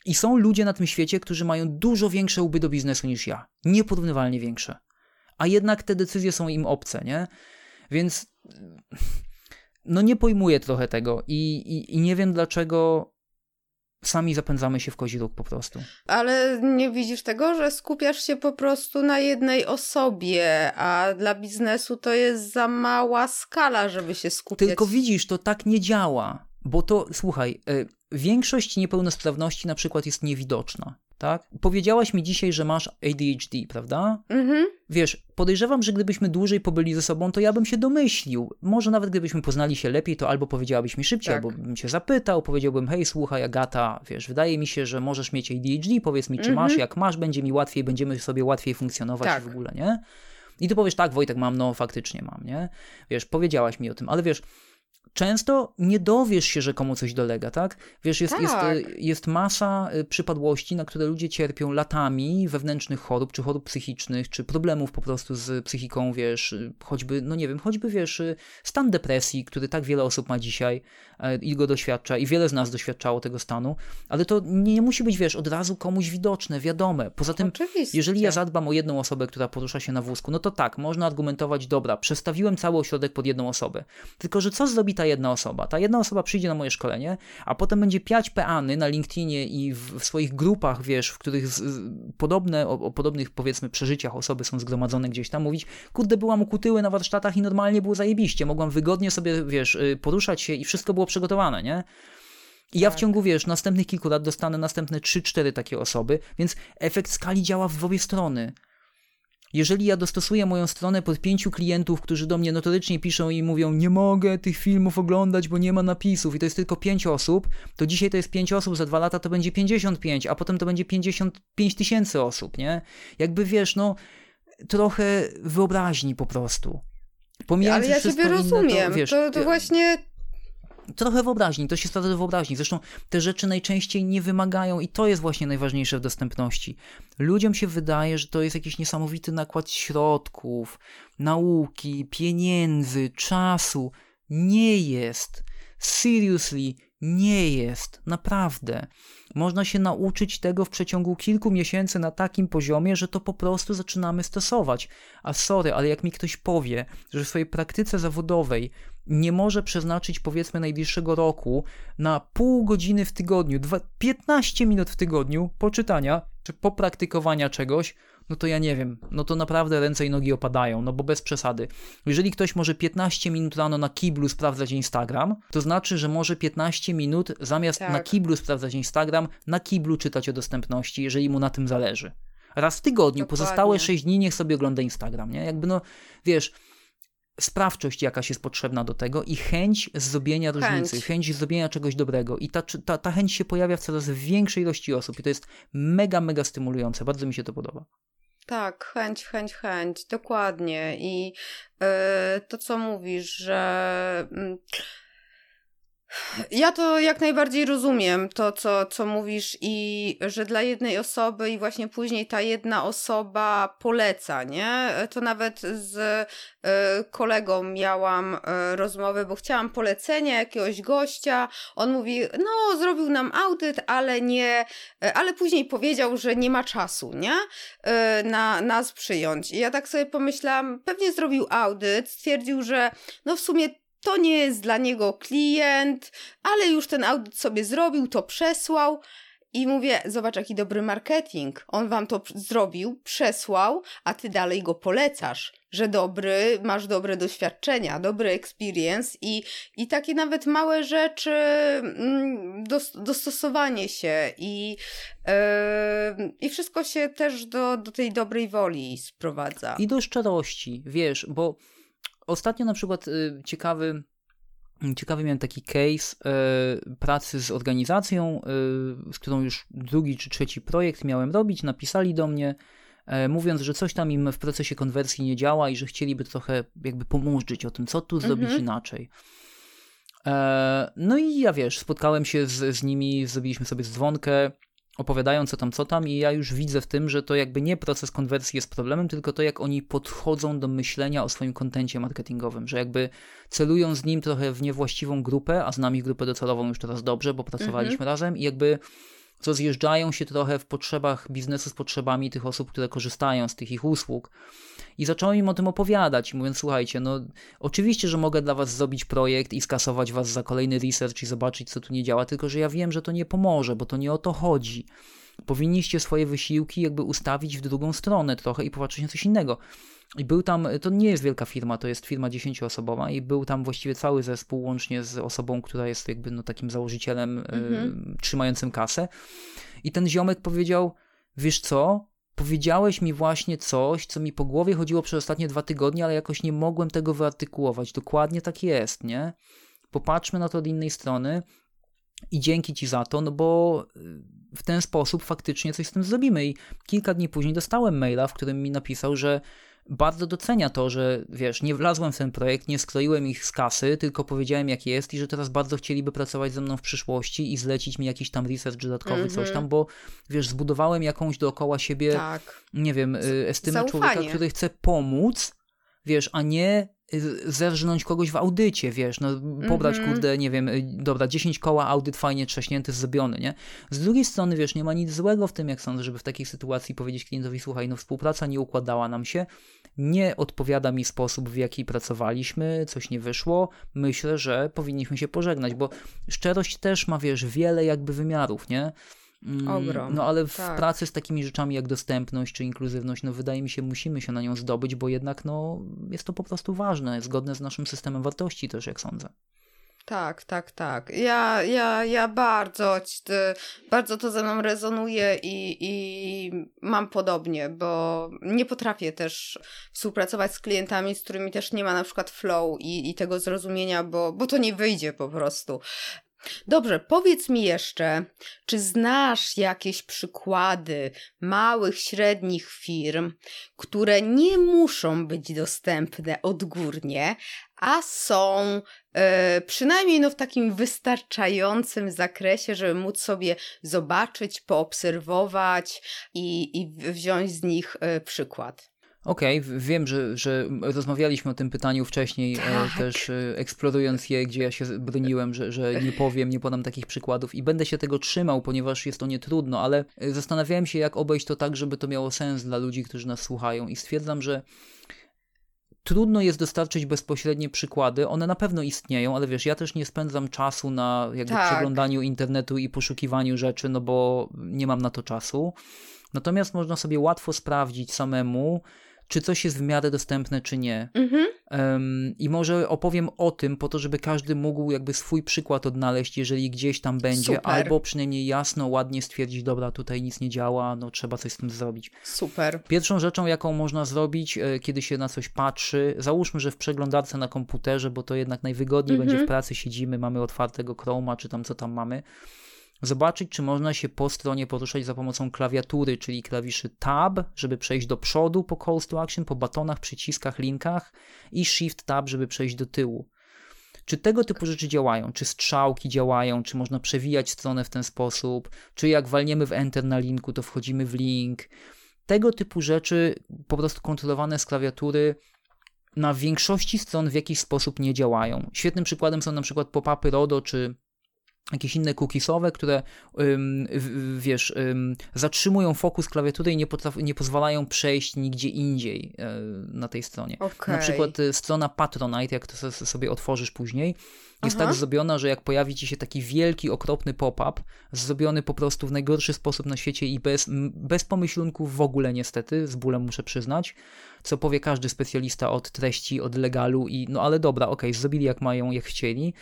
i są ludzie na tym świecie, którzy mają dużo większe łby do biznesu niż ja. Nieporównywalnie większe. A jednak te decyzje są im obce, nie? Więc no nie pojmuję trochę tego i, i, i nie wiem dlaczego sami zapędzamy się w kozi róg po prostu. Ale nie widzisz tego, że skupiasz się po prostu na jednej osobie, a dla biznesu to jest za mała skala, żeby się skupiać. Tylko widzisz, to tak nie działa, bo to, słuchaj, y, większość niepełnosprawności na przykład jest niewidoczna tak? Powiedziałaś mi dzisiaj, że masz ADHD, prawda? Mhm. Wiesz, podejrzewam, że gdybyśmy dłużej pobyli ze sobą, to ja bym się domyślił. Może nawet gdybyśmy poznali się lepiej, to albo powiedziałabyś mi szybciej, tak. albo bym cię zapytał, powiedziałbym, hej, słuchaj, Agata, wiesz, wydaje mi się, że możesz mieć ADHD, powiedz mi, czy mhm. masz, jak masz, będzie mi łatwiej, będziemy sobie łatwiej funkcjonować tak. w ogóle, nie? I ty powiesz, tak, Wojtek, mam, no faktycznie mam, nie? Wiesz, powiedziałaś mi o tym, ale wiesz, często nie dowiesz się, że komu coś dolega, tak? Wiesz, jest, tak. jest, jest masa y, przypadłości, na które ludzie cierpią latami wewnętrznych chorób, czy chorób psychicznych, czy problemów po prostu z psychiką, wiesz, y, choćby, no nie wiem, choćby, wiesz, y, stan depresji, który tak wiele osób ma dzisiaj i go doświadcza i wiele z nas doświadczało tego stanu, ale to nie musi być, wiesz, od razu komuś widoczne, wiadome. Poza tym, Oczywiście. jeżeli ja zadbam o jedną osobę, która porusza się na wózku, no to tak, można argumentować, dobra, przestawiłem cały ośrodek pod jedną osobę. Tylko, że co zrobi ta jedna osoba. Ta jedna osoba przyjdzie na moje szkolenie, a potem będzie piać peany na LinkedInie i w, w swoich grupach, wiesz, w których z, z, podobne, o, o, podobnych powiedzmy przeżyciach osoby są zgromadzone gdzieś tam, mówić, kurde, byłam ukutyły na warsztatach i normalnie było zajebiście, mogłam wygodnie sobie, wiesz, y, poruszać się i wszystko było przygotowane, nie? I ja w tak. ciągu, wiesz, następnych kilku lat dostanę następne 3-4 takie osoby, więc efekt skali działa w obie strony. Jeżeli ja dostosuję moją stronę pod pięciu klientów, którzy do mnie notorycznie piszą i mówią, nie mogę tych filmów oglądać, bo nie ma napisów, i to jest tylko pięć osób, to dzisiaj to jest pięć osób, za dwa lata to będzie 55, a potem to będzie 55 tysięcy osób, nie? Jakby wiesz, no, trochę wyobraźni po prostu. Pomijając Ale ja ciebie rozumiem. To, wiesz, to, to właśnie trochę wyobraźni, to się sprawdza do wyobraźni. Zresztą te rzeczy najczęściej nie wymagają i to jest właśnie najważniejsze w dostępności. Ludziom się wydaje, że to jest jakiś niesamowity nakład środków, nauki, pieniędzy, czasu. Nie jest. Seriously, Nie jest, naprawdę. Można się nauczyć tego w przeciągu kilku miesięcy na takim poziomie, że to po prostu zaczynamy stosować. A sorry, ale jak mi ktoś powie, że w swojej praktyce zawodowej nie może przeznaczyć powiedzmy najbliższego roku na pół godziny w tygodniu, 15 minut w tygodniu poczytania czy popraktykowania czegoś, no to ja nie wiem, no to naprawdę ręce i nogi opadają, no bo bez przesady. Jeżeli ktoś może 15 minut rano na kiblu sprawdzać Instagram, to znaczy, że może 15 minut zamiast tak. na kiblu sprawdzać Instagram, na kiblu czytać o dostępności, jeżeli mu na tym zależy. Raz w tygodniu, Dokładnie. pozostałe 6 dni niech sobie ogląda Instagram, nie? Jakby no, wiesz, sprawczość jakaś jest potrzebna do tego i chęć zrobienia chęć. różnicy, chęć zrobienia czegoś dobrego. I ta, ta, ta chęć się pojawia w coraz większej ilości osób i to jest mega, mega stymulujące. Bardzo mi się to podoba. Tak, chęć, chęć, chęć, dokładnie. I yy, to, co mówisz, że. Yy, ja to jak najbardziej rozumiem, to co, co mówisz, i że dla jednej osoby, i właśnie później ta jedna osoba poleca, nie? To nawet z y, kolegą miałam y, rozmowę, bo chciałam polecenia jakiegoś gościa. On mówi, no, zrobił nam audyt, ale nie, ale później powiedział, że nie ma czasu, nie? Na nas przyjąć. I ja tak sobie pomyślałam, pewnie zrobił audyt, stwierdził, że no w sumie to nie jest dla niego klient, ale już ten audyt sobie zrobił, to przesłał. I mówię, zobacz jaki dobry marketing. On wam to zrobił, przesłał, a ty dalej go polecasz, że dobry, masz dobre doświadczenia, dobry experience i, i takie nawet małe rzeczy, mm, dostosowanie się i, yy, i wszystko się też do, do tej dobrej woli sprowadza. I do szczerości, wiesz, bo Ostatnio na przykład y, ciekawy, ciekawy miałem taki case y, pracy z organizacją, y, z którą już drugi czy trzeci projekt miałem robić. Napisali do mnie, mówiąc, że coś tam im w procesie konwersji nie działa i że chcieliby trochę jakby pomóżdżyć o tym, co tu zrobić mhm. inaczej. No i ja wiesz, spotkałem się z, z nimi, zrobiliśmy sobie dzwonkę, opowiadają co tam, co tam i ja już widzę w tym, że to jakby nie proces konwersji jest problemem, tylko to jak oni podchodzą do myślenia o swoim kontencie marketingowym, że jakby celują z nim trochę w niewłaściwą grupę, a znam ich grupę docelową już teraz dobrze, bo pracowaliśmy mhm. razem i jakby co zjeżdżają się trochę w potrzebach biznesu z potrzebami tych osób, które korzystają z tych ich usług. I zacząłem im o tym opowiadać, mówiąc, słuchajcie, no oczywiście, że mogę dla was zrobić projekt i skasować was za kolejny research i zobaczyć, co tu nie działa, tylko że ja wiem, że to nie pomoże, bo to nie o to chodzi powinniście swoje wysiłki jakby ustawić w drugą stronę trochę i popatrzeć na coś innego. I był tam, to nie jest wielka firma, to jest firma dziesięcioosobowa i był tam właściwie cały zespół łącznie z osobą, która jest jakby no takim założycielem mhm. y, trzymającym kasę. I ten ziomek powiedział, wiesz co, powiedziałeś mi właśnie coś, co mi po głowie chodziło przez ostatnie dwa tygodnie, ale jakoś nie mogłem tego wyartykułować. Dokładnie tak jest, nie? Popatrzmy na to od innej strony i dzięki ci za to, no bo w ten sposób faktycznie coś z tym zrobimy. I kilka dni później dostałem maila, w którym mi napisał, że bardzo docenia to, że wiesz, nie wlazłem w ten projekt, nie skroiłem ich z kasy, tylko powiedziałem jak jest i że teraz bardzo chcieliby pracować ze mną w przyszłości i zlecić mi jakiś tam research dodatkowy, mm -hmm. coś tam, bo wiesz, zbudowałem jakąś dookoła siebie, tak. nie wiem, y, estymę Zaufanie. człowieka, który chce pomóc, wiesz, a nie Y, zerżnąć kogoś w audycie, wiesz, no pobrać, mm -hmm. kurde, nie wiem, y, dobra, 10 koła, audyt fajnie trzaśnięty, zrobiony, nie? Z drugiej strony, wiesz, nie ma nic złego w tym, jak sądzę, żeby w takiej sytuacji powiedzieć klientowi, słuchaj, no współpraca nie układała nam się, nie odpowiada mi sposób, w jaki pracowaliśmy, coś nie wyszło, myślę, że powinniśmy się pożegnać, bo szczerość też ma, wiesz, wiele jakby wymiarów, nie? Mm, Ogrom. No ale w tak. pracy z takimi rzeczami jak dostępność czy inkluzywność, no wydaje mi się, musimy się na nią zdobyć, bo jednak no, jest to po prostu ważne, zgodne z naszym systemem wartości też, jak sądzę. Tak, tak, tak. Ja, ja, ja bardzo, bardzo to ze mną rezonuje i, i mam podobnie, bo nie potrafię też współpracować z klientami, z którymi też nie ma na przykład flow i, i tego zrozumienia, bo, bo to nie wyjdzie po prostu. Dobrze, powiedz mi jeszcze, czy znasz jakieś przykłady małych, średnich firm, które nie muszą być dostępne odgórnie, a są e, przynajmniej no, w takim wystarczającym zakresie, żeby móc sobie zobaczyć, poobserwować i, i wziąć z nich e, przykład? Okej, okay, wiem, że, że rozmawialiśmy o tym pytaniu wcześniej, e, tak. też e, eksplorując je, gdzie ja się broniłem, że, że nie powiem, nie podam takich przykładów i będę się tego trzymał, ponieważ jest to nietrudno, ale e, zastanawiałem się, jak obejść to tak, żeby to miało sens dla ludzi, którzy nas słuchają i stwierdzam, że trudno jest dostarczyć bezpośrednie przykłady. One na pewno istnieją, ale wiesz, ja też nie spędzam czasu na jakby tak. przeglądaniu internetu i poszukiwaniu rzeczy, no bo nie mam na to czasu. Natomiast można sobie łatwo sprawdzić samemu, czy coś jest w miarę dostępne, czy nie. Mhm. Um, I może opowiem o tym, po to, żeby każdy mógł jakby swój przykład odnaleźć, jeżeli gdzieś tam będzie, Super. albo przynajmniej jasno, ładnie stwierdzić, dobra, tutaj nic nie działa, no trzeba coś z tym zrobić. Super. Pierwszą rzeczą, jaką można zrobić, e, kiedy się na coś patrzy, załóżmy, że w przeglądarce na komputerze, bo to jednak najwygodniej mhm. będzie w pracy, siedzimy, mamy otwartego Chroma, czy tam co tam mamy, zobaczyć, czy można się po stronie poruszać za pomocą klawiatury, czyli klawiszy Tab, żeby przejść do przodu po Calls to Action, po batonach, przyciskach, linkach i Shift Tab, żeby przejść do tyłu. Czy tego typu rzeczy działają? Czy strzałki działają? Czy można przewijać stronę w ten sposób? Czy jak walniemy w Enter na linku, to wchodzimy w link? Tego typu rzeczy po prostu kontrolowane z klawiatury na większości stron w jakiś sposób nie działają. Świetnym przykładem są na przykład pop-upy RODO czy jakieś inne cookiesowe, które ym, wiesz, ym, zatrzymują fokus klawiatury i nie, nie pozwalają przejść nigdzie indziej y, na tej stronie. Okay. Na przykład y, strona Patronite, jak to sobie otworzysz później, jest Aha. tak zrobiona, że jak pojawi ci się taki wielki, okropny pop-up, zrobiony po prostu w najgorszy sposób na świecie i bez, bez pomyślunków w ogóle niestety, z bólem muszę przyznać, co powie każdy specjalista od treści, od legalu i no ale dobra, okej, okay, zrobili jak mają, jak chcieli,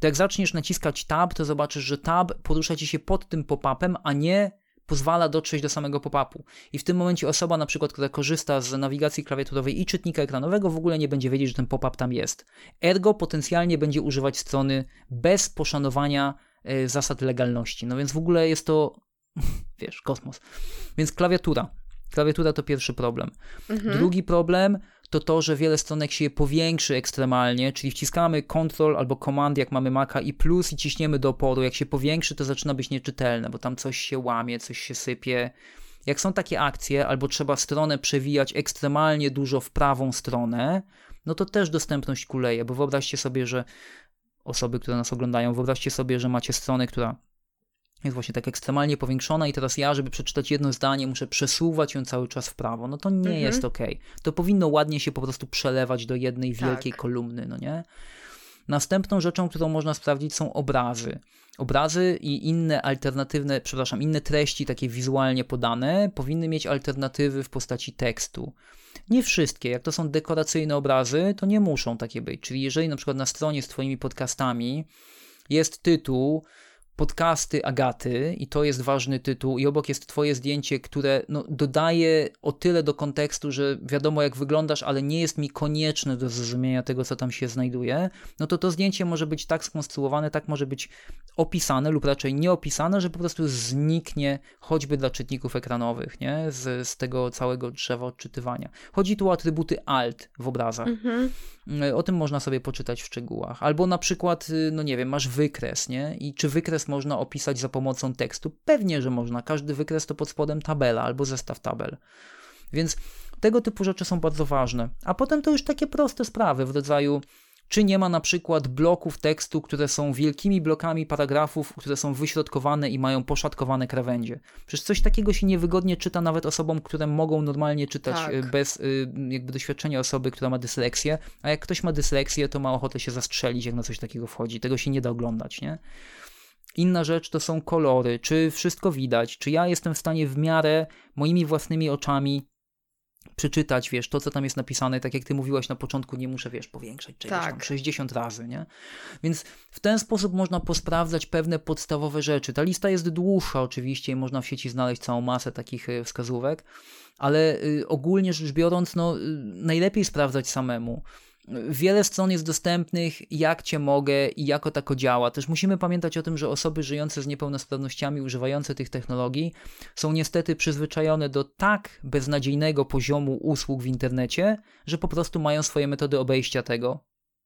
to jak zaczniesz naciskać tab, to zobaczysz, że tab porusza ci się pod tym pop-upem, a nie pozwala dotrzeć do samego pop-upu. I w tym momencie osoba na przykład, która korzysta z nawigacji klawiaturowej i czytnika ekranowego w ogóle nie będzie wiedzieć, że ten pop-up tam jest. Ergo potencjalnie będzie używać strony bez poszanowania y, zasad legalności. No więc w ogóle jest to, wiesz, kosmos. Więc klawiatura. Klawiatura to pierwszy problem. Mhm. Drugi problem to to, że wiele stronek się powiększy ekstremalnie, czyli wciskamy Ctrl albo Command, jak mamy Maca i plus i ciśniemy do oporu. Jak się powiększy, to zaczyna być nieczytelne, bo tam coś się łamie, coś się sypie. Jak są takie akcje, albo trzeba stronę przewijać ekstremalnie dużo w prawą stronę, no to też dostępność kuleje, bo wyobraźcie sobie, że osoby, które nas oglądają, wyobraźcie sobie, że macie stronę, która jest właśnie tak ekstremalnie powiększona i teraz ja, żeby przeczytać jedno zdanie, muszę przesuwać ją cały czas w prawo. No to nie mhm. jest ok. To powinno ładnie się po prostu przelewać do jednej tak. wielkiej kolumny, no nie? Następną rzeczą, którą można sprawdzić są obrazy. Obrazy i inne alternatywne, przepraszam, inne treści takie wizualnie podane powinny mieć alternatywy w postaci tekstu. Nie wszystkie, jak to są dekoracyjne obrazy, to nie muszą takie być. Czyli jeżeli na przykład na stronie z Twoimi podcastami jest tytuł, podcasty Agaty i to jest ważny tytuł i obok jest twoje zdjęcie, które no, dodaje o tyle do kontekstu, że wiadomo jak wyglądasz, ale nie jest mi konieczne do zrozumienia tego, co tam się znajduje, no to to zdjęcie może być tak skonstruowane, tak może być opisane lub raczej nieopisane, że po prostu zniknie choćby dla czytników ekranowych, nie? Z, z tego całego drzewa odczytywania. Chodzi tu o atrybuty alt w obrazach. Mhm. O tym można sobie poczytać w szczegółach. Albo na przykład, y, no nie wiem, masz wykres, nie? I czy wykres można opisać za pomocą tekstu? Pewnie, że można. Każdy wykres to pod spodem tabela albo zestaw tabel. Więc tego typu rzeczy są bardzo ważne. A potem to już takie proste sprawy w rodzaju czy nie ma na przykład bloków tekstu, które są wielkimi blokami paragrafów, które są wyśrodkowane i mają poszatkowane krawędzie. Przecież coś takiego się niewygodnie czyta nawet osobom, które mogą normalnie czytać tak. Y, bez y, jakby doświadczenia osoby, która ma dysleksję, a jak ktoś ma dysleksję, to ma ochotę się zastrzelić, jak na coś takiego wchodzi. Tego się nie da oglądać, nie? Inna rzecz to są kolory, czy wszystko widać, czy ja jestem w stanie w miarę moimi własnymi oczami przeczytać, wiesz, to co tam jest napisane, tak jak ty mówiłaś na początku, nie muszę, wiesz, powiększać czegoś tak. tam 60 razy, nie? Więc w ten sposób można posprawdzać pewne podstawowe rzeczy. Ta lista jest dłuższa oczywiście i można w sieci znaleźć całą masę takich y, wskazówek, ale y, ogólnie rzecz biorąc, no, y, najlepiej sprawdzać samemu. Wiele stron jest dostępnych, jak cię mogę i jako tako działa. Też musimy pamiętać o tym, że osoby żyjące z niepełnosprawnościami, używające tych technologii, są niestety przyzwyczajone do tak beznadziejnego poziomu usług w internecie, że po prostu mają swoje metody obejścia tego.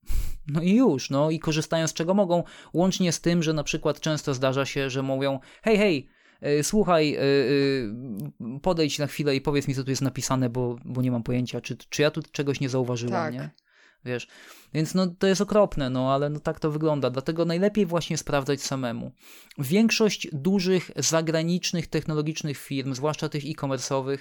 No i już, no i korzystają z czego mogą, łącznie z tym, że na przykład często zdarza się, że mówią: hej, hej, e, słuchaj, podejdź na chwilę i powiedz mi, co tu jest napisane, bo, bo nie mam pojęcia, czy, czy ja tu czegoś nie zauważyłam, tak. nie? Wiesz, więc no to jest okropne, no ale no tak to wygląda. Dlatego najlepiej właśnie sprawdzać samemu. Większość dużych zagranicznych technologicznych firm, zwłaszcza tych e-commerce'owych,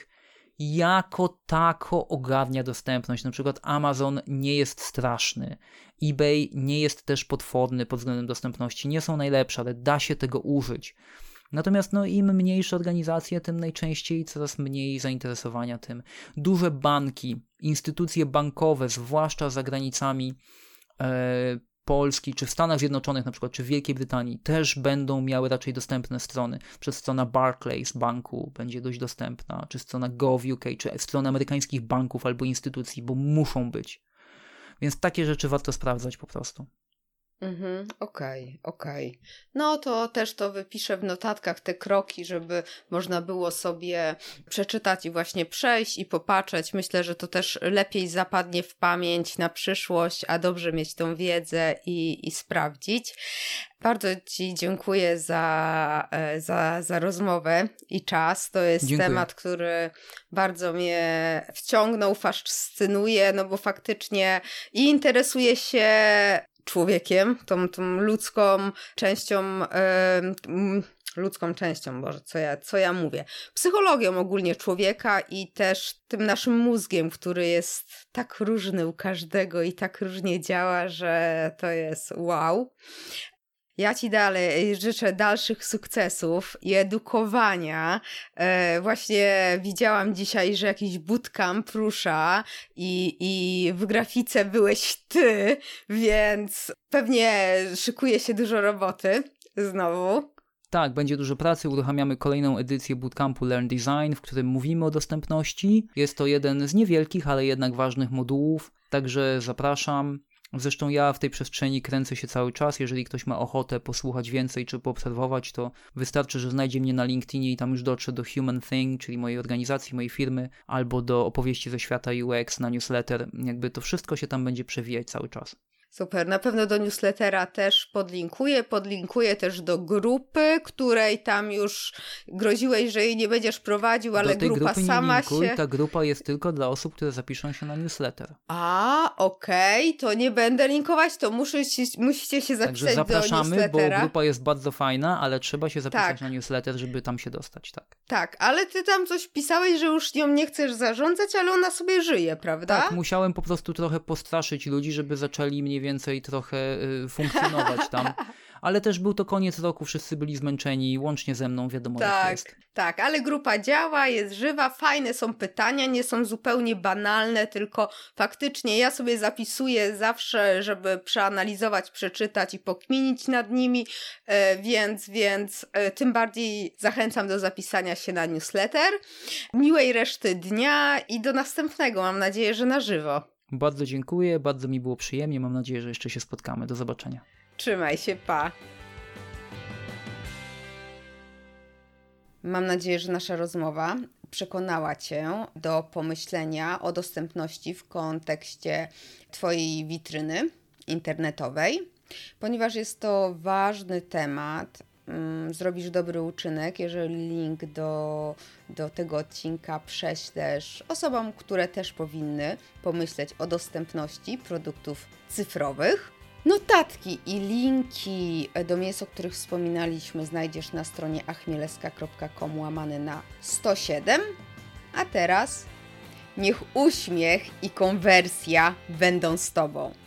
jako tako ogarnia dostępność. Na przykład Amazon nie jest straszny, eBay nie jest też potworny pod względem dostępności, nie są najlepsze, ale da się tego użyć. Natomiast no, im mniejsze organizacje, tym najczęściej coraz mniej zainteresowania tym. Duże banki, instytucje bankowe, zwłaszcza za granicami e, Polski, czy w Stanach Zjednoczonych na przykład, czy w Wielkiej Brytanii też będą miały raczej dostępne strony. Przez strona Barclays banku będzie dość dostępna, czy strona GovUK, czy strona amerykańskich banków albo instytucji, bo muszą być. Więc takie rzeczy warto sprawdzać po prostu. Mhm, okej, okay, okej. Okay. No to też to wypiszę w notatkach te kroki, żeby można było sobie przeczytać i właśnie przejść i popatrzeć. Myślę, że to też lepiej zapadnie w pamięć na przyszłość, a dobrze mieć tą wiedzę i, i sprawdzić. Bardzo Ci dziękuję za, e, za, za rozmowę i czas. To jest dziękuję. temat, który bardzo mnie wciągnął, fascynuje, no bo faktycznie i interesuje się człowiekiem, tą, tą ludzką częścią, yy, ludzką częścią, Boże, co ja, co ja mówię, psychologią ogólnie człowieka i też tym naszym mózgiem, który jest tak różny u każdego i tak różnie działa, że to jest wow. Ja Ci dalej życzę dalszych sukcesów i edukowania. E, właśnie widziałam dzisiaj, że jakiś bootcamp rusza i, i w grafice byłeś Ty, więc pewnie szykuje się dużo roboty znowu. Tak, będzie dużo pracy. Uruchamiamy kolejną edycję Bootcampu Learn Design, w którym mówimy o dostępności. Jest to jeden z niewielkich, ale jednak ważnych modułów, także zapraszam. Zresztą ja w tej przestrzeni kręcę się cały czas. Jeżeli ktoś ma ochotę posłuchać więcej czy poobserwować, to wystarczy, że znajdzie mnie na LinkedInie i tam już dotrze do Human Thing, czyli mojej organizacji, mojej firmy, albo do opowieści ze świata UX na newsletter. Jakby to wszystko się tam będzie przewijać cały czas. Super, na pewno do newslettera też podlinkuję, podlinkuję też do grupy, której tam już groziłeś, że jej nie będziesz prowadził, ale do tej grupa grupy sama nie linkuj, się... ta grupa jest tylko dla osób, które zapiszą się na newsletter. A, okej, okay, to nie będę linkować, to muszę, musicie się zapisać Także zapraszamy, bo grupa jest bardzo fajna, ale trzeba się zapisać tak. na newsletter, żeby tam się dostać, tak. Tak, ale ty tam coś pisałeś, że już nią nie chcesz zarządzać, ale ona sobie żyje, prawda? Tak, musiałem po prostu trochę postraszyć ludzi, żeby zaczęli mniej więcej trochę y, funkcjonować tam. Ale też był to koniec roku, wszyscy byli zmęczeni, łącznie ze mną, wiadomo tak, jak jest. Tak, ale grupa działa, jest żywa, fajne są pytania, nie są zupełnie banalne, tylko faktycznie ja sobie zapisuję zawsze, żeby przeanalizować, przeczytać i pokminić nad nimi, e, więc, więc e, tym bardziej zachęcam do zapisania się na newsletter. Miłej reszty dnia i do następnego, mam nadzieję, że na żywo. Bardzo dziękuję, bardzo mi było przyjemnie. Mam nadzieję, że jeszcze się spotkamy. Do zobaczenia. Trzymaj się, pa. Mam nadzieję, że nasza rozmowa przekonała Cię do pomyślenia o dostępności w kontekście Twojej witryny internetowej, ponieważ jest to ważny temat, zrobisz dobry uczynek, jeżeli link do, do tego odcinka prześlesz osobom, które też powinny pomyśleć o dostępności produktów cyfrowych. Notatki i linki do miejsc, o których wspominaliśmy, znajdziesz na stronie achmieleska.com łamany na 107. A teraz niech uśmiech i konwersja będą z Tobą.